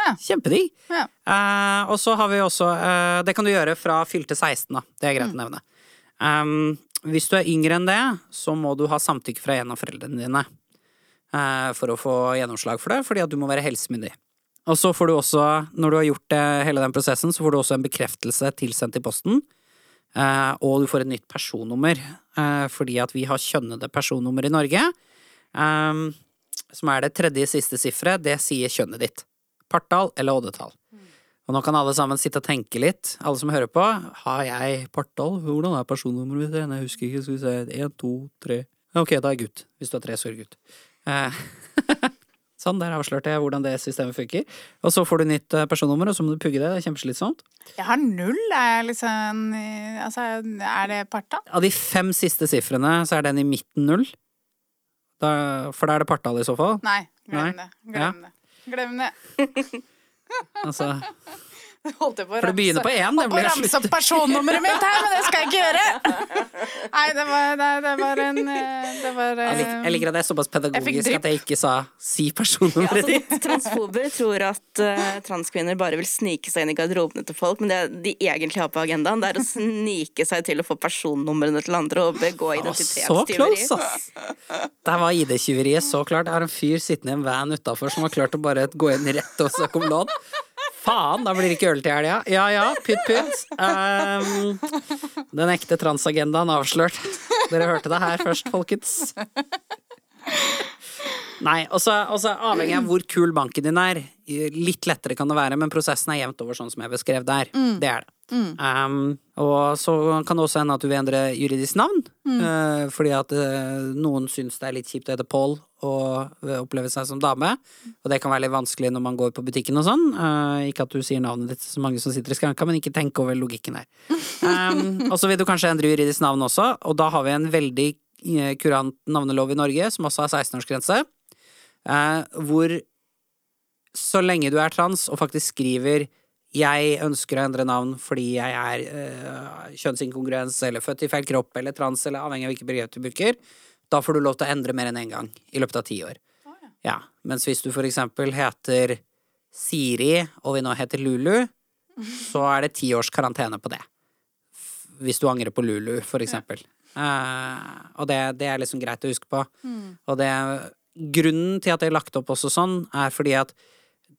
Ja. Kjempedigg. Ja. Uh, og så har vi også uh, Det kan du gjøre fra fylte 16, da. Det er greit å nevne. Um, hvis du er yngre enn det, så må du ha samtykke fra en av foreldrene dine uh, for å få gjennomslag for det, fordi at du må være helsemyndig. Og så får du også, når du har gjort det, hele den prosessen, så får du også en bekreftelse tilsendt i posten. og du får et nytt personnummer, fordi at vi har kjønnede personnummer i Norge. Um, som er det tredje siste sifferet, det sier kjønnet ditt. Partall eller oddetall. Og nå kan alle sammen sitte og tenke litt, alle som hører på. Har jeg partall? Hvordan er personnummeret mitt? Jeg husker ikke. Skal vi se. Én, to, tre. Ok, da er gutt. Hvis du har tre, så er du gutt. Eh, sånn, der avslørte jeg hvordan det systemet funker. Og så får du nytt eh, personnummer, og så må du pugge det. Det er kjempeslitsomt. Jeg har null. Er jeg liksom Altså, er det partall? Av de fem siste sifrene, så er den i midten null. Da, for da er det partall i så fall. Nei, glem Nei. det. Glem det. Glem det. Altså, Holdt jeg på å for det begynner på én, det ramse opp personnummeret mitt her, men det skal jeg ikke gjøre! Nei, det var, det, det var en eh, Det var Jeg liker, jeg liker at det er såpass pedagogisk jeg at jeg ikke sa 'si personnummeret Altså, transfober tror at uh, transkvinner bare vil snike seg inn i garderobene til folk, men det de egentlig har på agendaen, det er å snike seg til å få personnumrene til andre og begå Å, Så identitetstyveri. close, ass! Der var ID-tyveriet så klart. Jeg har en fyr sittende i en van utafor som har klart å bare gå inn rett og søke om lån. Faen, da blir det ikke øl til helga. Ja ja, pytt pytt. Um, den ekte transagendaen avslørt. Dere hørte det her først, folkens. Nei, og så avhengig av hvor kul banken din er. Litt lettere kan det være, men prosessen er jevnt over sånn som jeg beskrev der. Det er det. Um, og så kan det også hende at du vil endre juridisk navn. eh, fordi at uh, noen syns det er litt kjipt å hete Paul og oppleve seg som dame. Og det kan være litt vanskelig når man går på butikken og sånn. Uh, ikke at du sier navnet ditt så mange som sitter i skranka, men ikke tenk over logikken her. Um, og så vil du kanskje endre juridisk navn også, og da har vi en veldig eh, kurant navnelov i Norge, som også har 16-årsgrense. Eh, hvor så lenge du er trans og faktisk skriver 'jeg ønsker å endre navn fordi jeg er eh, kjønnsinkongruens eller født i feil kropp eller trans', eller avhengig av hvilket begrep du bruker, da får du lov til å endre mer enn én en gang i løpet av ti år. Ja, Mens hvis du for eksempel heter Siri, og vi nå heter Lulu, så er det ti års karantene på det. Hvis du angrer på Lulu, for eksempel. Eh, og det, det er liksom greit å huske på. Og det, grunnen til at det er lagt opp også sånn, er fordi at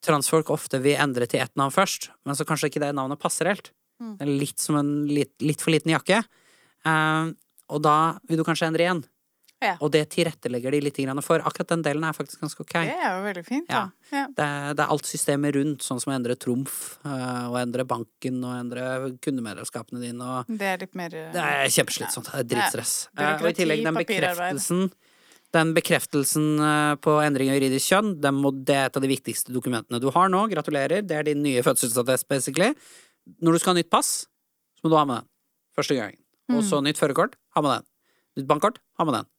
transfolk ofte vil endre til ett navn først, men så kanskje ikke det navnet passer helt. Det er litt som en litt, litt for liten jakke. Eh, og da vil du kanskje endre igjen. Ja. Og det tilrettelegger de litt for. Akkurat den delen er faktisk ganske ok. Det er jo veldig fint, da. Ja. Det, er- det er alt systemet rundt, sånn som å endre trumf, øh, og endre banken, og endre kundemedlemskapene dine, og Det er litt mer eh, Det er kjempeslitsomt. Det er dritstress. Ja. Eh, og i tillegg den bekreftelsen papirarbeid. Den bekreftelsen eh, på endring av juridisk kjønn, det er et av de viktigste dokumentene du har nå. Gratulerer. Det er din nye fødselsattest, basically. Når du skal ha nytt pass, så må du ha med den. Første gangen. Og så nytt førerkort, ha med den. Nytt bankkort, ha med den.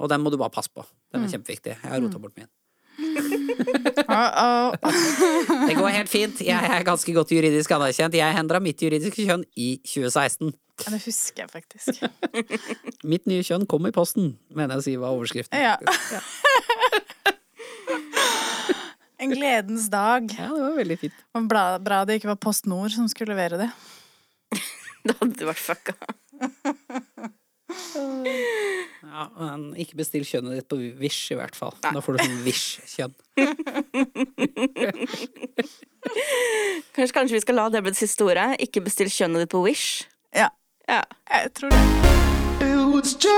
Og den må du bare passe på. Den er kjempeviktig. Jeg har rota bort min. Uh -oh. Det går helt fint. Jeg er ganske godt juridisk anerkjent. Jeg endra mitt juridiske kjønn i 2016. Ja, Det husker jeg faktisk. Mitt nye kjønn kom i posten, mener jeg å si var overskriften. Ja. En gledens dag. Ja, det var veldig fint. Og bra, bra det ikke var Post Nord som skulle levere det. Da hadde du vært fucka. Ja, men ikke bestill kjønnet ditt på Wish, i hvert fall. Da får du sånn Wish-kjønn. Kanskje, kanskje vi skal la det bli det siste ordet. Ikke bestill kjønnet ditt på Wish. Ja, Ja. jeg tror det. It was just